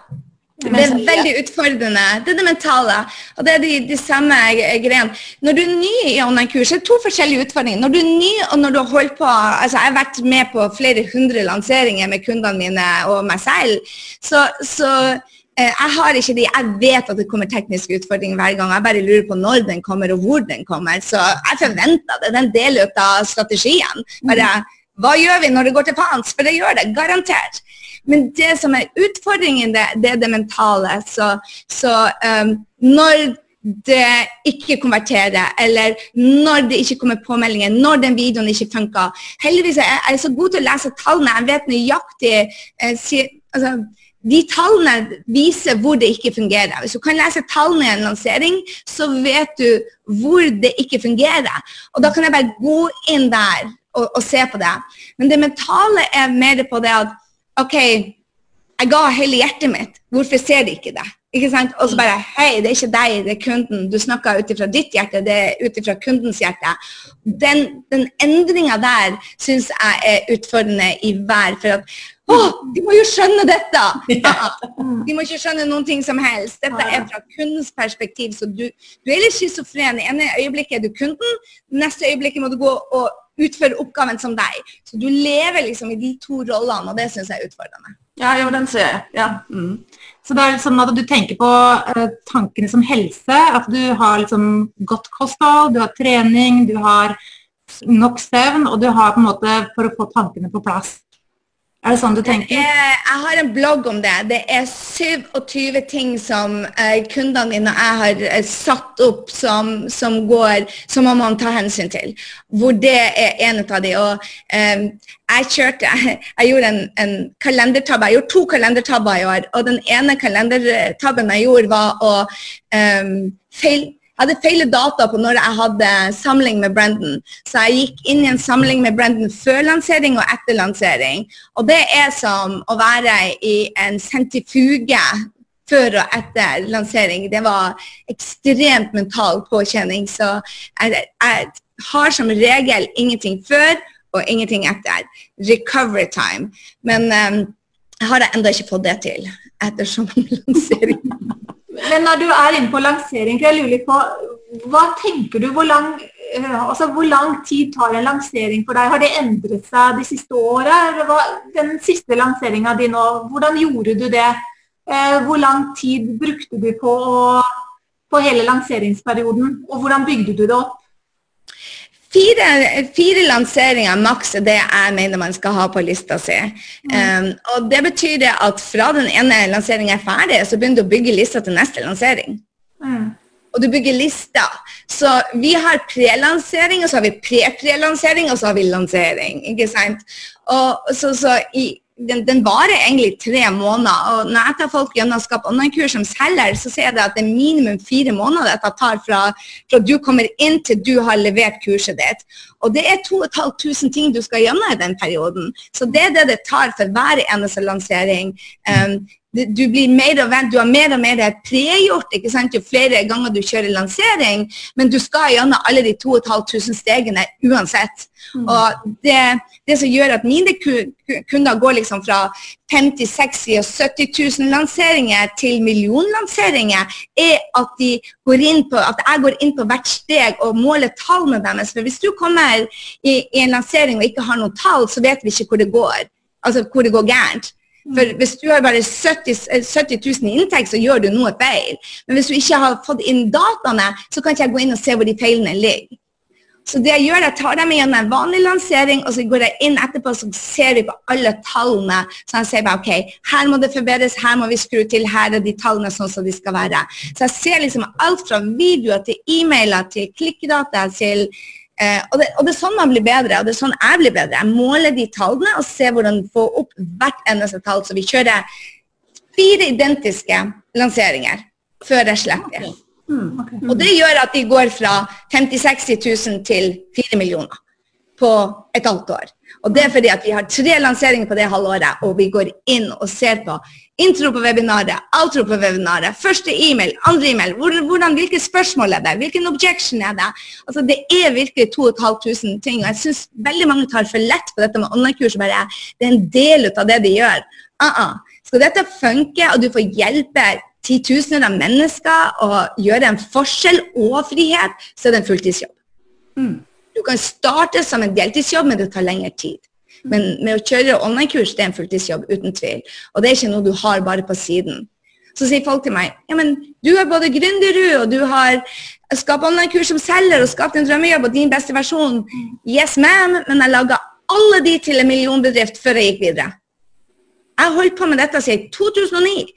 Det er veldig utfordrende. Det er det mentale. Og det er de, de samme greiene. Når du er ny i online-kurs, er det to forskjellige utfordringer. Når du er ny, og når du har holdt på altså Jeg har vært med på flere hundre lanseringer med kundene mine og meg selv. Så, så eh, jeg har ikke de, jeg vet at det kommer tekniske utfordringer hver gang. Jeg bare lurer på når den kommer og hvor den kommer. Så jeg forventer det. Det er en del av strategien. Bare, hva gjør vi når det går til faens? For det gjør det, garantert. Men det som er utfordringen, det, det er det mentale. Så, så um, når det ikke konverterer, eller når det ikke kommer påmeldinger, når den videoen ikke funker. Heldigvis er jeg, så god til å lese tallene. Jeg vet nøyaktig eh, si, altså, De tallene viser hvor det ikke fungerer. Hvis du kan lese tallene i en lansering, så vet du hvor det ikke fungerer. Og da kan jeg bare gå inn der og, og se på det. Men det mentale er mer på det at OK, jeg ga hele hjertet mitt. Hvorfor ser de ikke det? Ikke sant? Og så bare Hei, det er ikke deg, det er kunden. Du snakker ut ifra ditt hjerte, det er ut ifra kundens hjerte. Den, den endringa der syns jeg er utfordrende i hver. For at å, de må jo skjønne dette! De må ikke skjønne noen ting som helst. Dette er fra kundens perspektiv. Så du, du er litt schizofren. I ene øyeblikket er du kunden, neste øyeblikket må du gå og utføre oppgaven som deg. Så du lever liksom i de to rollene, og det syns jeg er utfordrende. Ja, jo, den ser jeg. Ja. Mm. Så det er sånn at du tenker på uh, tankene som helse, at du har liksom godt kosthold, du har trening, du har nok søvn, og du har på en måte for å få tankene på plass. Er det sånn du tenker? Jeg, jeg har en blogg om det. Det er 27 ting som uh, kundene mine og jeg har uh, satt opp som, som, går, som man må ta hensyn til. Hvor det er en av de. Og um, jeg kjørte Jeg gjorde en, en kalendertabbe. Jeg gjorde to kalendertabber i år. Og den ene kalendertabben jeg gjorde, var å um, feil jeg hadde feil data på når jeg hadde samling med Brendan. Så jeg gikk inn i en samling med Brendan før lansering og etter lansering. Og det er som å være i en sentifuge før og etter lansering. Det var ekstremt mental påkjenning. Så jeg, jeg har som regel ingenting før og ingenting etter. Recovery time. Men um, jeg har ennå ikke fått det til. ettersom lanseringer. Men når du er inne på lansering, jeg lurer litt på, hva tenker du, hvor lang, eh, altså, hvor lang tid tar en lansering for deg? Har det endret seg de siste åra? Den siste lanseringa di nå, hvordan gjorde du det? Eh, hvor lang tid brukte du på, på hele lanseringsperioden, og hvordan bygde du det opp? Fire, fire, lanseringer maks er det jeg mener man skal ha på lista si. Mm. Um, og Det betyr at fra den ene lanseringen er ferdig, så begynner du å bygge lista til neste lansering. Mm. Og du bygger lista. Så vi har prelansering, og så har vi pre-prelansering, og så har vi lansering. ikke sant? Og så, så i den, den, varer egentlig tre måneder. og Når jeg tar folk gjennom Skap online-kurs som selger, så sier jeg at det er minimum fire måneder dette tar fra, fra du kommer inn til du har levert kurset ditt. Og det er 2500 ting du skal gjennom i den perioden. Så det er det det tar for hver eneste lansering. Um, du, blir mer og du har mer og mer pregjort ikke sant, jo flere ganger du kjører lansering, men du skal gjennom alle de 2500 stegene uansett. Mm. Og det, det, som gjør at mine kunder går liksom fra 50 60 og 70 000 lanseringer til millionlanseringer, er at, de går inn på, at jeg går inn på hvert steg og måler tallene deres. For hvis du kommer i, i en lansering og ikke har noen tall, så vet vi ikke hvor det går. Altså hvor det går gærent. For hvis du har bare 70, 70 000 i inntekt, så gjør du noe feil. Men hvis du ikke har fått inn dataene, så kan ikke jeg gå inn og se hvor de feilene ligger. Så det jeg gjør, jeg tar dem igjen en vanlig lansering, og så går jeg inn etterpå så ser vi på alle tallene. Så jeg ser bare, ok, her må det forbedres, her må vi skru til, her er de tallene sånn som de skal være. Så jeg ser liksom alt fra videoer til e-mailer til klikkdata til Eh, og, det, og, det, er sånn man blir bedre, og det er sånn jeg blir bedre. Jeg måler de tallene og ser hvordan få opp hvert eneste tall. Så vi kjører fire identiske lanseringer før jeg slipper. Okay. Mm, okay. Og det gjør at de går fra 50 60 000 til 4 millioner på et halvt år. Og det er fordi at vi har tre lanseringer på det halvåret, og vi går inn og ser på intro på webinaret, outro på webinaret, første e-mail, andre e-mail, hvordan, hvilke spørsmål er det, hvilken objection er det? Altså Det er virkelig 2500 ting, og jeg syns veldig mange tar for lett på dette med online-kurs. bare Det er en del av det de gjør. Uh -uh. Skal dette funke, og du får hjelpe titusener av mennesker og gjøre en forskjell og frihet, så er det en fulltidsjobb. Mm. Du kan starte som en deltidsjobb, men det tar lengre tid. Men med å kjøre online-kurs, det er en fulltidsjobb, uten tvil. Og det er ikke noe du har bare på siden. Så sier folk til meg ja, men du er både gründerud, og du har skapt online-kurs som selger, og skapt en drømmejobb og din beste versjon. Yes, ma'am, men jeg laga alle de til en millionbedrift før jeg gikk videre. Jeg holdt på med dette siden 2009.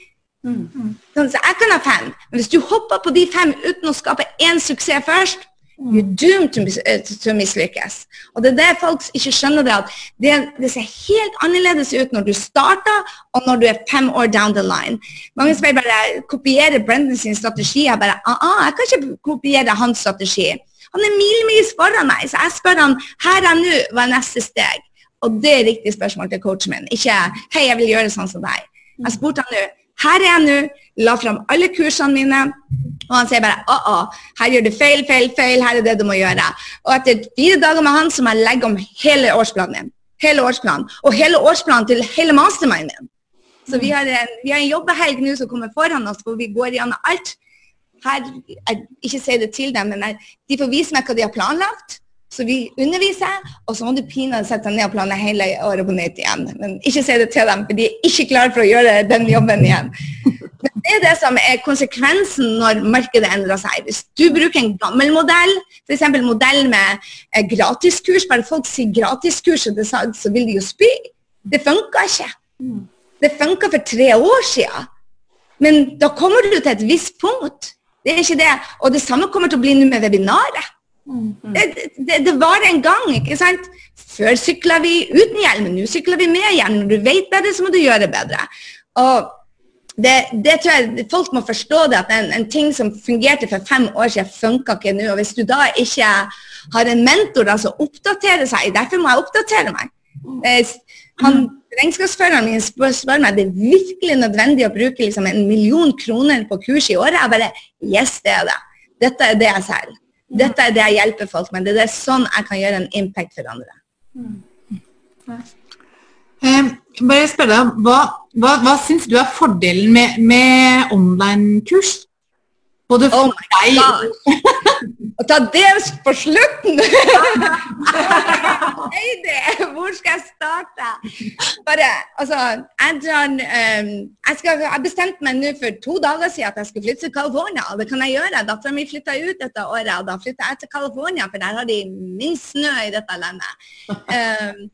Mm. Så jeg kan ha fem, men hvis du hopper på de fem uten å skape én suksess først, You're doomed to, uh, to mislykkes. Og det er det folk ikke skjønner, det at det, det, ser helt annerledes ut når du starter, og når du er fem år down the line. Mange spør bare kopierer Brendan sin strategi. Jeg bare ah, ah, jeg kan ikke kopiere hans strategi. Han er milevis foran meg, så jeg spør han her er nå, hva er neste steg? Og det er riktig spørsmål til coachen min. Ikke hei, jeg vil gjøre sånn som deg. Jeg spurte han nå her er jeg nå, la fram alle kursene mine. Og han sier bare å, å, her gjør du feil, feil, feil, her er det du må gjøre. Og etter fire dager med han så må jeg legge om hele årsplanen min. Hele årsplanen. Og hele årsplanen til hele masterminden min. Så vi har en, vi har en jobbehelg nå som kommer foran oss, hvor vi går gjennom alt. Her, jeg, ikke si det til dem, men jeg, de får vise meg hva de har planlagt. Så vi underviser, og så må du pinadø sette deg ned og planlegge hele året på nytt igjen. Men ikke si det til dem, for de er ikke klare for å gjøre den jobben igjen. Men det er det som er konsekvensen når markedet endrer seg. Hvis du bruker en gammel modell, f.eks. modell med eh, gratiskurs, bare folk sier gratiskurs, så vil de jo spy. Det funka ikke. Det funka for tre år siden. Men da kommer du til et visst punkt. Det er ikke det. Og det samme kommer til å bli nå med webinaret. Mm. Det, det, det, var en gang, ikke sant? Før sykla vi uten hjelm, nå sykler vi med hjelm. Når du vet bedre, så må du gjøre bedre. Og det, det, tror jeg folk må forstå det, at en, en, ting som fungerte for fem år siden, funka ikke nå. Og hvis du da ikke har en mentor da, som oppdaterer seg, derfor må jeg oppdatere meg. Eh, han, Regnskapsføreren min spør, spør meg det er virkelig nødvendig å bruke liksom, en million kroner på kurs i året. Jeg bare Yes, det er det. Dette er det jeg selger. Dette er det jeg hjelper folk med. Det er sånn jeg kan gjøre en impact for andre. Mm. Eh, bare spørre deg, hva, hva, hva syns du er fordelen med, med online-kurs? Både for Oh deg Og ta det på slutten! Hvor skal jeg starte? Bare, altså, drar, um, jeg, skal, jeg bestemte meg nå for to dager siden at jeg skulle flytte til California. Og det kan jeg gjøre. Dattera mi flytta ut dette året, og da flytta jeg til California, for der har de minst snø i dette landet. Um,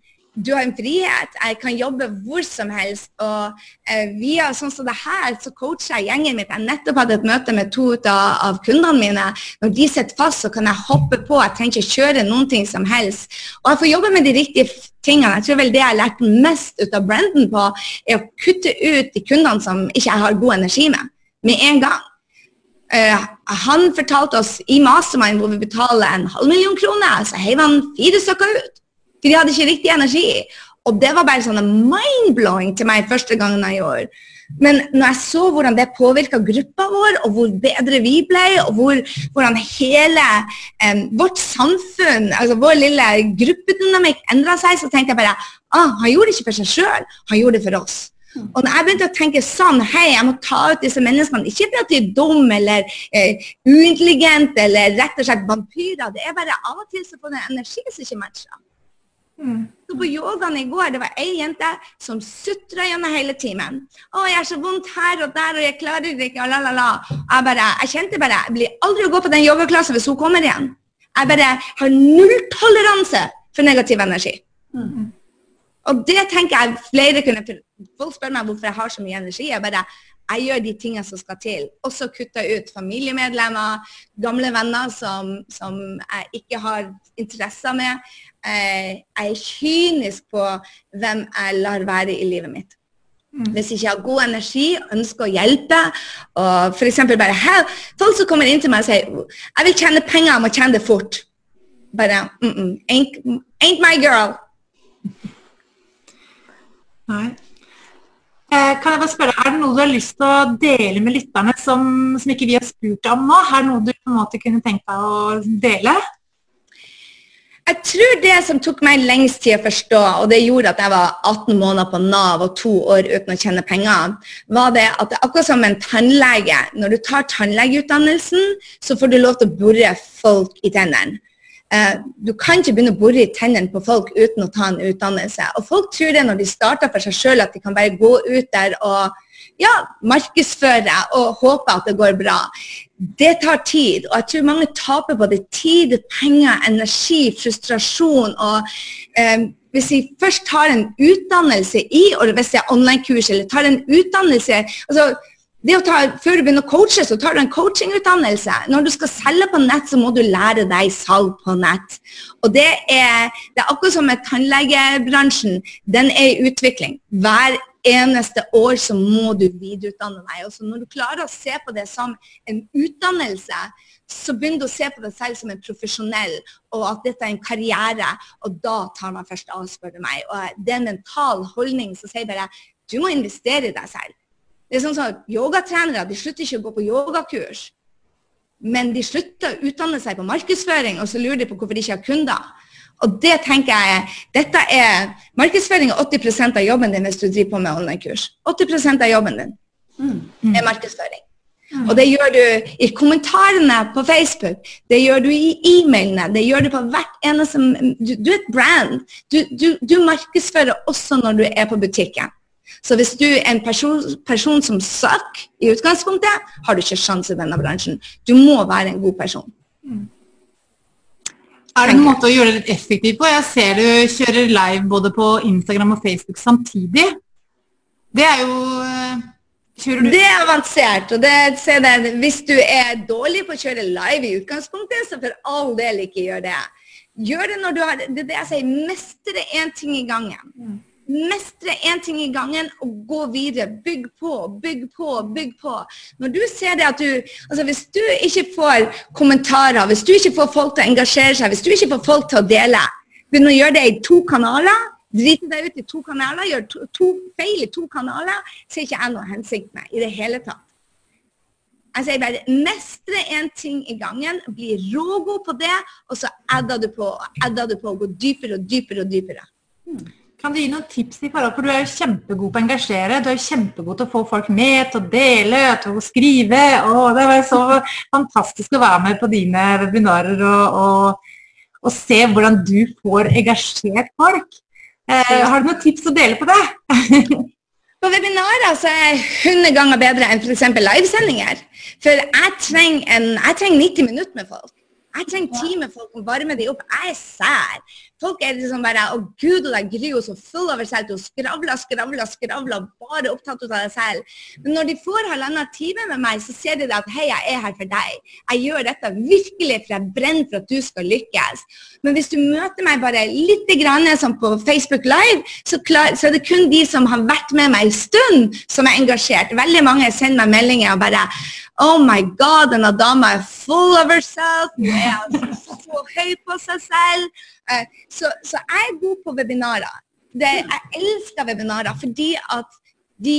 du har en frihet. Jeg kan jobbe hvor som helst. Og eh, via sånn som det her, så coacher jeg gjengen mitt. Jeg nettopp hadde et møte med to av, av kundene mine. Når de sitter fast, så kan jeg hoppe på. Jeg trenger ikke kjøre noen ting som helst. Og jeg får jobbe med de riktige tingene. Jeg tror vel det jeg har lært mest ut av Brendan på, er å kutte ut de kundene som ikke jeg har god energi med, med en gang. Uh, han fortalte oss i Mastermind hvor vi betaler en halv million kroner, så heiv han fire stykker ut. For de hadde ikke riktig energi. Og det var bare sånn mind-blowing til meg første gangen jeg gjorde. Men når jeg så hvordan det påvirka gruppa vår, og hvor bedre vi ble, og hvor, hvordan hele eh, vårt samfunn, altså vår lille gruppedynamikk endra seg, så tenkte jeg bare ah, han gjorde det ikke for seg sjøl, han gjorde det for oss. Og når jeg begynte å tenke sånn, hei, jeg må ta ut disse menneskene, ikke fordi de er dumme eller eh, uintelligente eller rett og slett vampyrer, det er bare av og til så får du energi som ikke matcher. Så på yogaen i går det var ei jente som sutra gjennom hele timen. 'Å, jeg har så vondt her og der, og jeg klarer det ikke.' og la, la, la. Jeg, bare, jeg kjente bare Jeg blir aldri å gå på den yogaklassen hvis hun kommer igjen. Jeg bare har nulltoleranse for negativ energi. Og det tenker jeg flere kunne Folk spør meg hvorfor jeg har så mye energi. Jeg bare jeg gjør de tingene som skal til. Også kutter ut familiemedlemmer, gamle venner som, som jeg ikke har interesser med. Eh, jeg er kynisk på hvem jeg lar være i livet mitt. Hvis ikke jeg har god energi, ønsker å hjelpe, og f.eks. bare her, Folk som kommer inn til meg og sier 'Jeg vil tjene penger, jeg må tjene det fort'. Bare mm -mm, ain't, ain't my girl. Nei. Eh, kan jeg bare spørre, Er det noe du har lyst til å dele med lytterne som, som ikke vi har spurt om nå? Er det noe du på en måte kunne tenkt deg å dele? Jeg tror det som tok meg lengst tid å forstå, og det gjorde at jeg var 18 måneder på Nav og to år uten å tjene penger, var det at det er akkurat som en tannlege. Når du tar tannlegeutdannelsen, så får du lov til å bore folk i tennene. Uh, du kan ikke begynne å bore i tennene på folk uten å ta en utdannelse. Og folk tror det når de starter for seg sjøl, at de kan bare gå ut der og ja, markedsføre og håpe at det går bra. Det tar tid, og jeg tror mange taper både tid, penger, energi, frustrasjon. og eh, hvis vi først tar en utdannelse i, og hvis det er online-kurs, eller tar en utdannelse altså det å ta, Før du begynner å coache, så tar du en coachingutdannelse. Når du skal selge på nett, så må du lære deg salg på nett. Og det er, det er akkurat som med tannlegebransjen. Den er i utvikling. Hver eneste år så må du videreutdanne deg. Og så når du klarer å se på det som en utdannelse, så begynner du å se på deg selv som en profesjonell, og at dette er en karriere. Og da tar man først av, spør du meg. Og det er en mental holdning som sier bare du må investere i deg selv. Det er sånn at Yogatrenere de slutter ikke å gå på yogakurs, men de slutter å utdanne seg på markedsføring, og så lurer de på hvorfor de ikke har kunder. Og det tenker jeg, dette er, Markedsføring er 80% av jobben din hvis du driver på med online-kurs. 80% av jobben din er markedsføring. Og det gjør du i kommentarene på Facebook, det gjør du i e-mailene, det gjør du på hvert eneste Du, du er et brand. Du, du, du markedsfører også når du er på butikken. Så hvis du er en person, person som søker i utgangspunktet, har du ikke sjanse i denne bransjen. Du må være en god person. Er det en måte å gjøre det litt effektivt på? Jeg ser du kjører live både på Instagram og Facebook samtidig. Det er jo eh, Kjører du Det er avansert. og det, Hvis du er dårlig på å kjøre live i utgangspunktet, så for all del ikke gjør det. Gjør det når du har Det er det jeg sier. Mestre én ting i gangen. Mestre én ting i gangen og gå videre. Bygg på, bygg på, bygg på. Når du ser det at du altså Hvis du ikke får kommentarer, hvis du ikke får folk til å engasjere seg, hvis du ikke får folk til å dele, begynn å gjøre det i to kanaler. Drite deg ut i to kanaler, gjør to, to feil i to kanaler, ser ikke jeg noe hensikt med i det hele tatt. Jeg sier bare mestre én ting i gangen, bli rågod på det, og så adder du på og adder du på og går dypere og dypere og dypere. Kan du gi noen tips i forhold, for Du er jo kjempegod på å engasjere, du er jo kjempegod til å få folk med, til å dele, til å skrive. og Det var så fantastisk å være med på dine webinarer og, og, og se hvordan du får engasjert folk. Eh, har du noen tips å dele på det? På webinarer så er jeg 100 ganger bedre enn f.eks. livesendinger. For jeg trenger, en, jeg trenger 90 minutter med folk. Jeg trenger tid med folk og varme dem opp. Jeg er sær. Folk er liksom bare Å, gud, og det er så full over seg til å skravle, skravle, skravle, bare opptatt av deg selv. Men når de får halvannen time med meg, så ser de at hei, jeg er her for deg. Jeg gjør dette virkelig for jeg brenner for at du skal lykkes. Men hvis du møter meg bare litt grann som på Facebook Live, så, klar, så, er det kun de som har vært med meg en stund, som er engasjert. Veldig mange sender meg meldinger og bare Oh my God, denne dama er full of herself. Hun er så høy på seg selv. Eh, så, så, jeg er god på webinarer. Det, jeg elsker webinarer fordi at de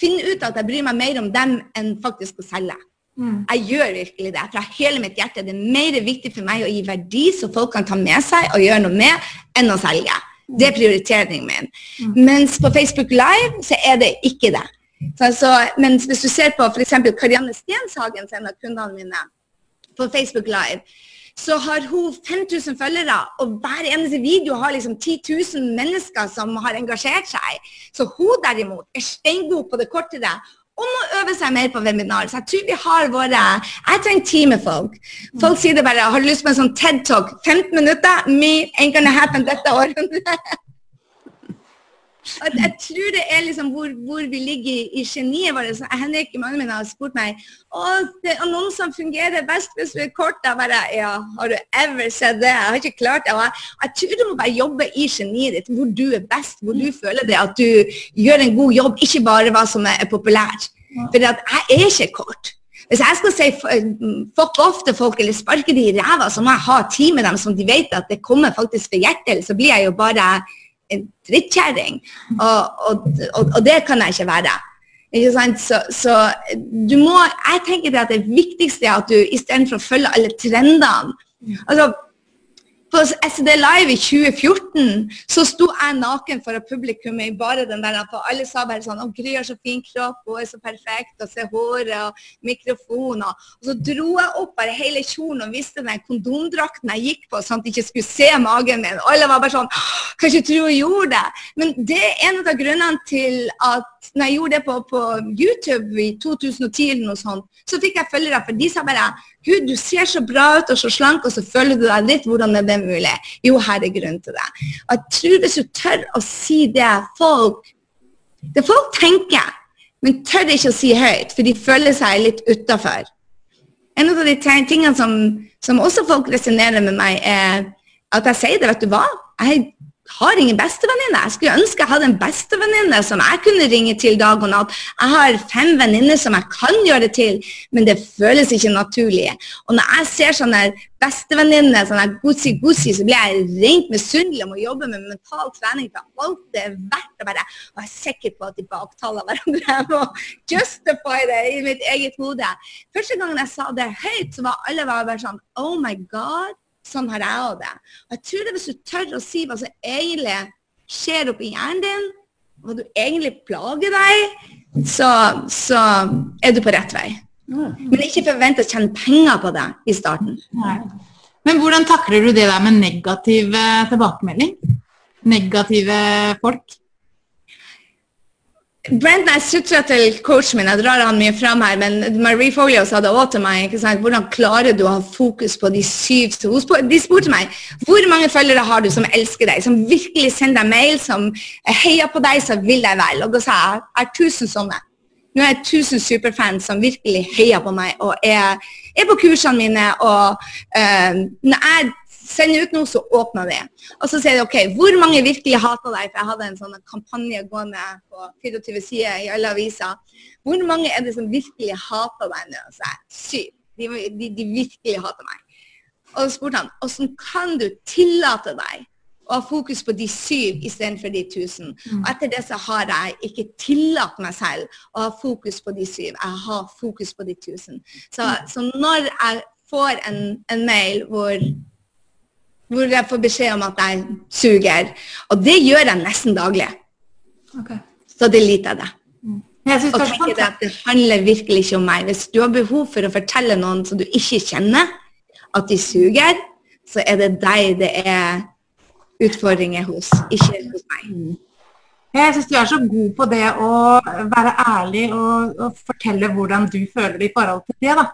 finner ut at jeg bryr meg mer om dem enn faktisk å selge. Mm. Jeg gjør virkelig det. Fra hele mitt hjerte. Det er mer viktig for meg å gi verdi så folk kan ta med seg og gjøre noe med, enn å selge. Det er prioriteringen min. Mm. Mens på Facebook Live så er det ikke det. Så, så, mens hvis du ser på f.eks. Karianne Stenshagen, en av kundene mine, på Facebook Live, så har hun 5000 følgere, og hver eneste video har liksom 10 000 mennesker som har engasjert seg. Så hun derimot er steingod på det kortere og må øve seg mer på webinar. Så jeg tror vi har våre Jeg trenger tid med folk. Folk sier det bare. Har du lyst på en sånn TED-talk? 15 minutter? Me ain't gonna happen dette året. jeg tror det er liksom hvor, hvor vi ligger i, i geniet vårt. Henrik, mannen min, har spurt meg å, det er noen som fungerer best hvis vi er kort. Jeg bare, ja, Har du ever sett det? Jeg har ikke klart det. Jeg, jeg, tror du må bare jobbe i geniet ditt, hvor du er best, hvor du føler det, at du gjør en god jobb, ikke bare hva som er populært. For jeg er ikke kort. Hvis jeg skal si fuck off til folk eller sparke de i ræva, så må jeg ha tid med dem som de vet at det kommer faktisk fra hjertet. Så blir jeg jo bare en drittkjerring. Og, og, og, og, det kan jeg ikke være. Ikke sant? Så, så, du må Jeg tenker at det viktigste er at du istedenfor å følge alle trendene altså på SD Live i 2014 så sto jeg naken for publikum i bare den der for Alle sa bare sånn 'Å, Gry har så fin kropp, hun er så perfekt', og se håret og mikrofoner. Og så dro jeg opp bare hele kjolen og viste den kondomdrakten jeg gikk på, sånn at de ikke skulle se magen min. Og alle var bare sånn 'Kan ikke tro hun gjorde det'. Men det er en av grunnene til at når jeg gjorde det på, på YouTube i 2010 eller noe sånt, så fikk jeg følgere, for de sa bare Gud, du ser så bra ut og så slank, og så føler du deg litt. Hvordan er det mulig? Jo, her er grunnen til det. Og jeg tror hvis du tør å si det folk Det folk tenker, men tør ikke å si høyt, for de føler seg litt utafor. En av de tingene som, som også folk resonnerer med meg, er at jeg sier det, vet du hva? Jeg har ingen bestevenninne. Jeg skulle ønske jeg hadde en bestevenninne som jeg kunne ringe til dag og natt. Jeg har fem venninner som jeg kan gjøre til, men det føles ikke naturlig. Og når jeg ser sånne bestevenninner, sånne gussi-gussi, så blir jeg rent misunnelig om å jobbe med mental trening for alt det er verdt å være. Og jeg er sikker på at de baktaler hverandre. Jeg må justify det i mitt eget hode. Første gangen jeg sa det høyt, så var alle bare sånn Oh my God. Sånn har jeg òg det. Og jeg tror det hvis du tør å si hva som egentlig skjer oppi hjernen din, hva du egentlig plager deg, så, så er du på rett vei. Men ikke forvent å tjene penger på det i starten. Nei. Men hvordan takler du det der med negativ tilbakemelding? Negative folk? Brent jeg sutra til coachen min, jeg drar han mye fram her, men Marie Folio sa det òg til meg. ikke sant? Hvordan klarer du å ha fokus på de syv De spurte meg hvor mange følgere har du som elsker deg, som virkelig sender deg mail, som heier på deg, som vil deg vel. Og da sa jeg jeg har tusen sånne. Nå er jeg tusen superfans som virkelig heier på meg og er, er på kursene mine. og uh, når jeg sender ut noe, så åpner det. Og så sier de OK, hvor mange virkelig hater deg? For jeg hadde en sånn kampanje gående på 24 sider i alle aviser. Hvor mange er det som virkelig hater deg nå? Så jeg, Syv. De, de, de, virkelig hater meg. Og så spurte han hvordan kan du tillate deg å ha fokus på de syv istedenfor de tusen. Og etter det så har jeg ikke tillatt meg selv å ha fokus på de syv. Jeg har fokus på de tusen. Så, så når jeg får en, en mail hvor hvor jeg får beskjed om at jeg suger. Og det gjør jeg nesten daglig. Okay. Så det jeg det. Jeg deg. Og det er tenker det at det handler virkelig ikke om meg. Hvis du har behov for å fortelle noen som du ikke kjenner, at de suger, så er det deg det er utfordringer hos, ikke hos meg. Jeg syns du er så god på det å være ærlig og, og fortelle hvordan du føler det i forhold til det. da.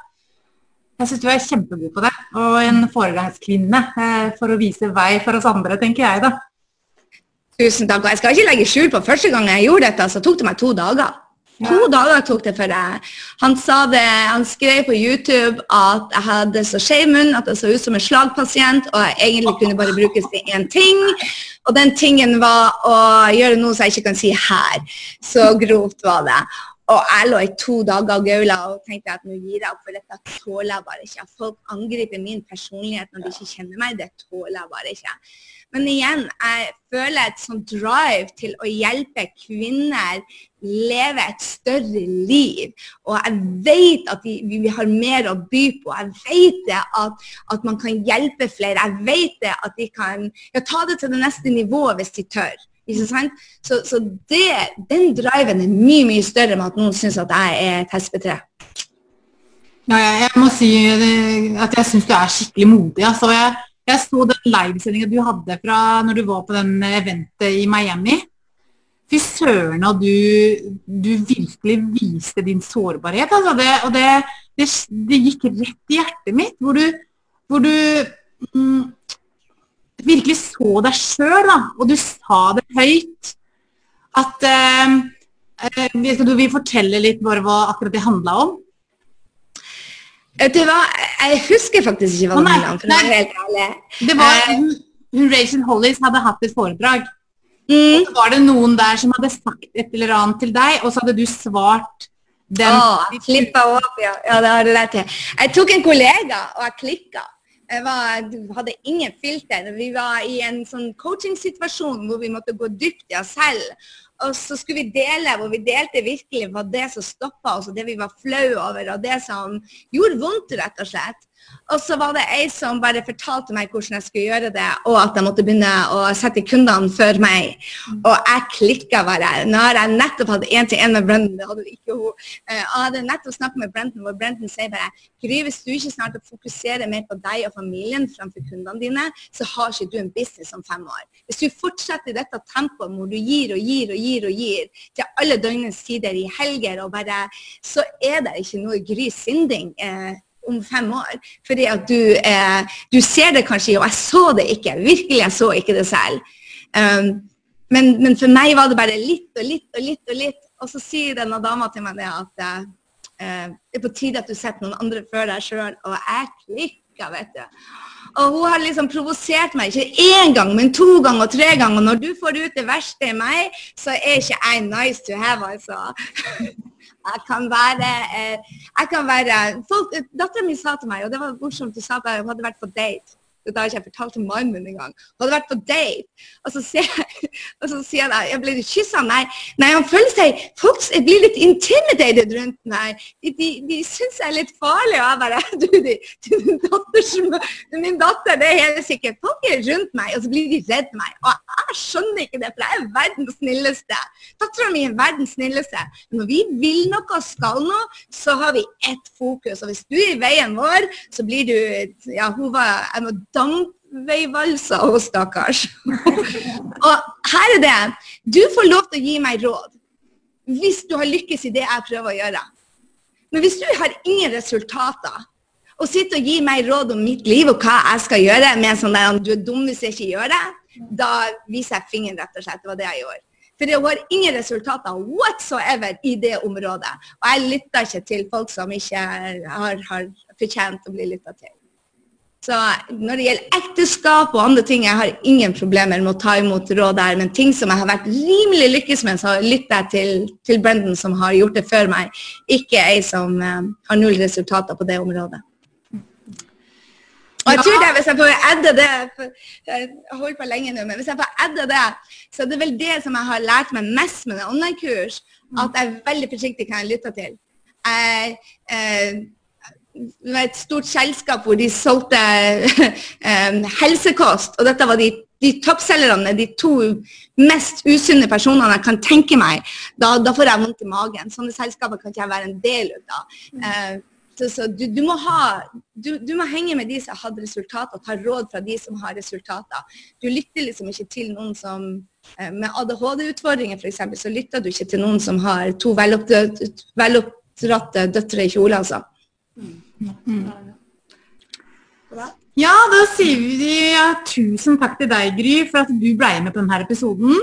Jeg syns du er kjempegod på det, og en foregangskvinne eh, for å vise vei for oss andre, tenker jeg da. Tusen takk. Og jeg skal ikke legge skjul på første gang jeg gjorde dette, så tok det meg to dager. To Ja. dager tok det for deg. Han sa det, han skrev på YouTube at jeg hadde så skjev munn at jeg så ut som en slagpasient, og jeg egentlig kunne bare brukes til én ting. Og den tingen var å gjøre noe som jeg ikke kan si her. Så grovt var det. Og jeg lå i to dager og gaula og tenkte at nå gir jeg opp, for dette tåler jeg bare ikke. Folk angriper min personlighet når de ikke kjenner meg, det tåler jeg bare ikke. Men igjen, jeg føler et sånn drive til å hjelpe kvinner leve et større liv. Og jeg vet at vi, vi har mer å by på. Jeg vet at, at man kan hjelpe flere. Jeg vet at de kan ja, ta det til det neste nivået hvis de tør. Ikke sant? Så, så det, den driven er mye, mye større med at noen syns at jeg er et hespetre. Ja, jeg, jeg må si eh, at jeg syns du er skikkelig modig. Altså, jeg, jeg så den livesendinga du hadde fra når du var på den eventet i Miami. Fy søren, at du, du virkelig viste din sårbarhet. Altså, det, og det, det, det gikk rett i hjertet mitt, hvor du, hvor du mm, virkelig så deg sjøl, og du sa det høyt. At eh, eh, Skal du vil fortelle litt bare hva akkurat det handla om? Vet du hva, jeg husker faktisk ikke hva det handla om, for å være nei. helt ærlig. Det var Eh. hun, hun Rachel Hollis hadde hatt et foredrag. Mm. Så var det noen der som hadde sagt et eller annet til deg, og så hadde du svart den Å, jeg opp, ja. ja. Jeg tok en kollega, og jeg klikka. Var, hadde ingen filter. Vi var i en sånn coaching-situasjon hvor vi måtte gå dypt i oss selv. Og så skulle vi dele, hvor vi delte virkelig hva det som stoppa oss, og det vi var flau over, og det som gjorde vondt, rett og slett. Og så var det ei som bare fortalte meg hvordan jeg skulle gjøre det, og at jeg måtte begynne å sette kundene før meg. Og jeg klikka bare. Nå har jeg nettopp hatt én-til-én med Brendan, det hadde ikke hun. Eh, jeg hadde nettopp snakket med Brendan, hvor Brendan sier bare Gry, hvis du ikke snart fokuserer mer på deg og familien framfor kundene dine, så har ikke du en business om fem år. Hvis du fortsetter i dette tempoet hvor du gir og gir og gir og gir til alle døgnets tider i helger, og bare, så er det ikke noe Gry Sinding. Eh, om fem år. Fordi at du, eh, du ser det kanskje, og jeg så det ikke. Virkelig, jeg så ikke det selv. Um, men, men for meg var det bare litt og litt og litt og litt. Og så sier denne dama til meg det at eh, eh, det er på tide at du setter noen andre før deg sjøl. Og jeg klikka, vet du. Og hun har liksom provosert meg, ikke én gang, men to ganger og tre ganger. Og når du får ut det verste i meg, så er ikke jeg nice to have, altså. Jeg kan være, eh, jeg kan være Dattera mi sa til meg, og det var morsomt, hun sa at hun hadde vært på date. Det har ikke jeg fortalt til mannen min engang. Hun hadde vært på date, og så sier jeg, og så sier jeg, jeg litt kyssa. Nei, nei, han føler seg Folk blir litt intimidated rundt meg. De, de, de syns jeg er litt farlig. Og jeg bare Du, de, du min, datter, min datter, det er helt sikkert. Folk er rundt meg, og så blir de redd meg. Og jeg skjønner ikke det, for jeg er verdens snilleste. Dattera mi er verdens snilleste. Men når vi vil noe og skal noe, så har vi ett fokus. Og hvis du er i veien vår, så blir du Ja, hun var Jeg må dampveivalse hos stakkars. og her er det. Du får lov til å gi meg råd hvis du har lykkes i det jeg prøver å gjøre. Men hvis du har ingen resultater, og sitter og gir meg råd om mitt liv og hva jeg skal gjøre, med en sånn der du er dum hvis jeg ikke gjør det, da viser jeg fingeren, rett og slett. Det var det jeg gjorde. For jeg har ingen resultater whatsoever i det området. Og jeg lytter ikke til folk som ikke har, har fortjent å bli lytta til. Så når det gjelder ekteskap og andre ting, jeg har ingen problemer med å ta imot råd der, men ting som jeg har vært rimelig lykkes med, så lytter jeg til, til Brendan som har gjort det før meg, ikke ei som eh, har null resultater på det området. Og jeg tror det, hvis jeg får edde det, jeg har holdt på lenge nå, men hvis jeg får edde det, så er det vel det som jeg har lært meg mest med online-kurs, at jeg er veldig forsiktig hva jeg lytter til. Jeg, eh, et stort selskap hvor de solgte um, helsekost. Og dette var de, de toppselgerne, de to mest usunne personene jeg kan tenke meg. Da, da, får jeg vondt i magen. Sånne selskaper kan ikke jeg være en del av. Mm. så, så du, du, må ha, du, du, må henge med de som har hatt resultater, ta råd fra de som har resultater. Du lytter liksom ikke til noen som Med ADHD-utfordringer f.eks. så lytter du ikke til noen som har to veloppdratte døtre i kjole, altså. Mm. Ja, da sier vi ja, tusen takk til deg, Gry, for at du ble med på denne episoden.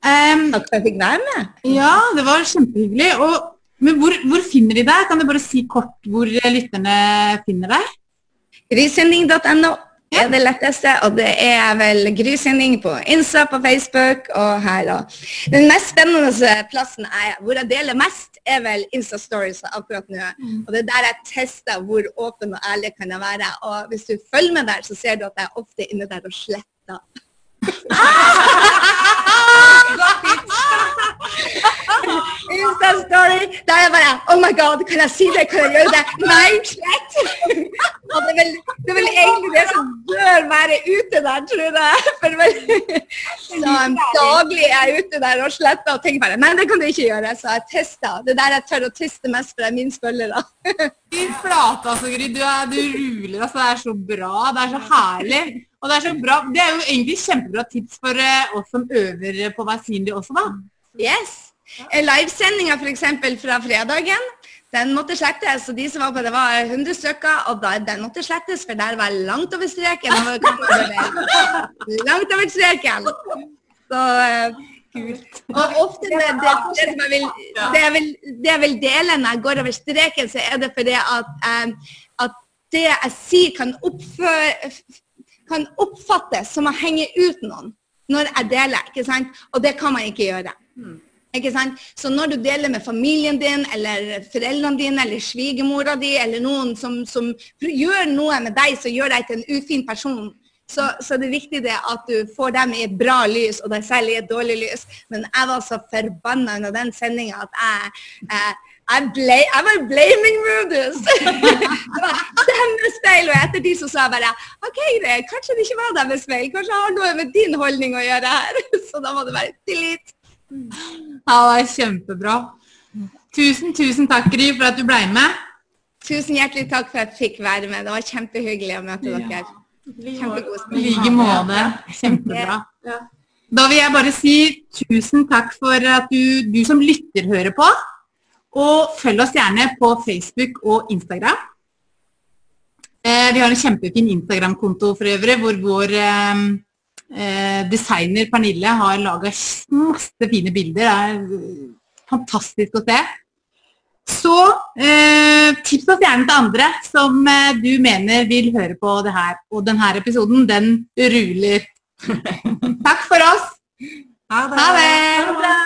Um, takk for at jeg fikk være med. Ja, det var kjempehyggelig. Og, men hvor, hvor, finner de deg? Kan du bare si kort hvor lytterne finner deg? Grysending.no er det letteste, og det er vel Grysending på Insta, på Facebook og her. Og. Den mest spennende plassen er, hvor jeg deler mest er vel Insta-stories akkurat nå. Mm. Og det er der jeg tester hvor åpen og ærlig kan jeg være. Og hvis du følger med der, så ser du at jeg ofte er inne der og sletter. Insta-story. Da er jeg bare Oh my God, kan jeg si det? Kan jeg gjøre det? Nei, slett! Og det er, vel, det er vel egentlig det som bør være ute der, tror jeg. For vel, så daglig er jeg ute der og sletter og tenker bare Nei, det kan du ikke gjøre. Så jeg tester. Det er der jeg tør å teste mest, for det er min følgere. Fy flate, altså, Gry. Du, er, du ruler. Altså, det er så bra. Det er så herlig. Og det er så bra. Det er jo egentlig kjempebra tips for uh, oss som øver på hver sin også, da. Yes. Livesendinga f.eks. fra fredagen, den måtte slettes. Og de som var på det, var 100 stykker, og da, den måtte slettes, for der var langt over streken. langt over streken. Så Kult. Og ofte det, det, det, som jeg vil, det, jeg vil, det jeg vil dele når jeg går over streken, så er det fordi at, um, at det jeg sier, kan, oppføre, kan oppfattes som å henge ut noen når jeg deler. ikke sant? Og det kan man ikke gjøre. Mm. Ikke sant? Så når du deler med familien din, eller foreldrene dine, eller svigermora di, eller noen som, som, gjør noe med deg som gjør deg til en ufin person, så, så det er viktig det at du får dem i et bra lys, og deg selv i et dårlig lys. Men jeg var så forbanna under den sendinga at jeg, jeg jeg, ble, jeg var blaming modus. Stemmespeil. Og etter de så sa jeg bare OK, det, kanskje det ikke var stemmespeil. Kanskje det har noe med din holdning å gjøre her. Så da må det være tillit. Ja, det er kjempebra. Tusen, tusen takk, Gry, for at du ble med. Tusen hjertelig takk for at jeg fikk være med. Det var kjempehyggelig å møte ja. dere. Kjempegod I like måte. Kjempebra. Da vil jeg bare si tusen takk for at du, du som lytter, hører på. Og følg oss gjerne på Facebook og Instagram. Eh, vi har en kjempefin Instagram-konto for øvrig, hvor vår eh, designer Pernille har laga masse fine bilder. Det er eh, fantastisk å se. Så eh, tips oss gjerne til andre som eh, du mener vil høre på det her. Og denne episoden, den ruler. Takk for oss. Ha det. Ha det. Ha det bra.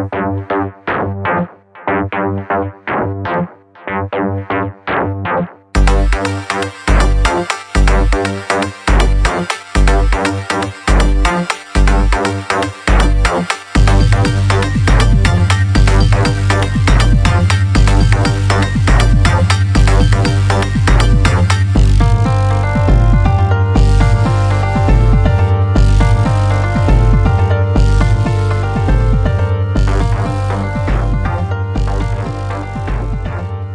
Thank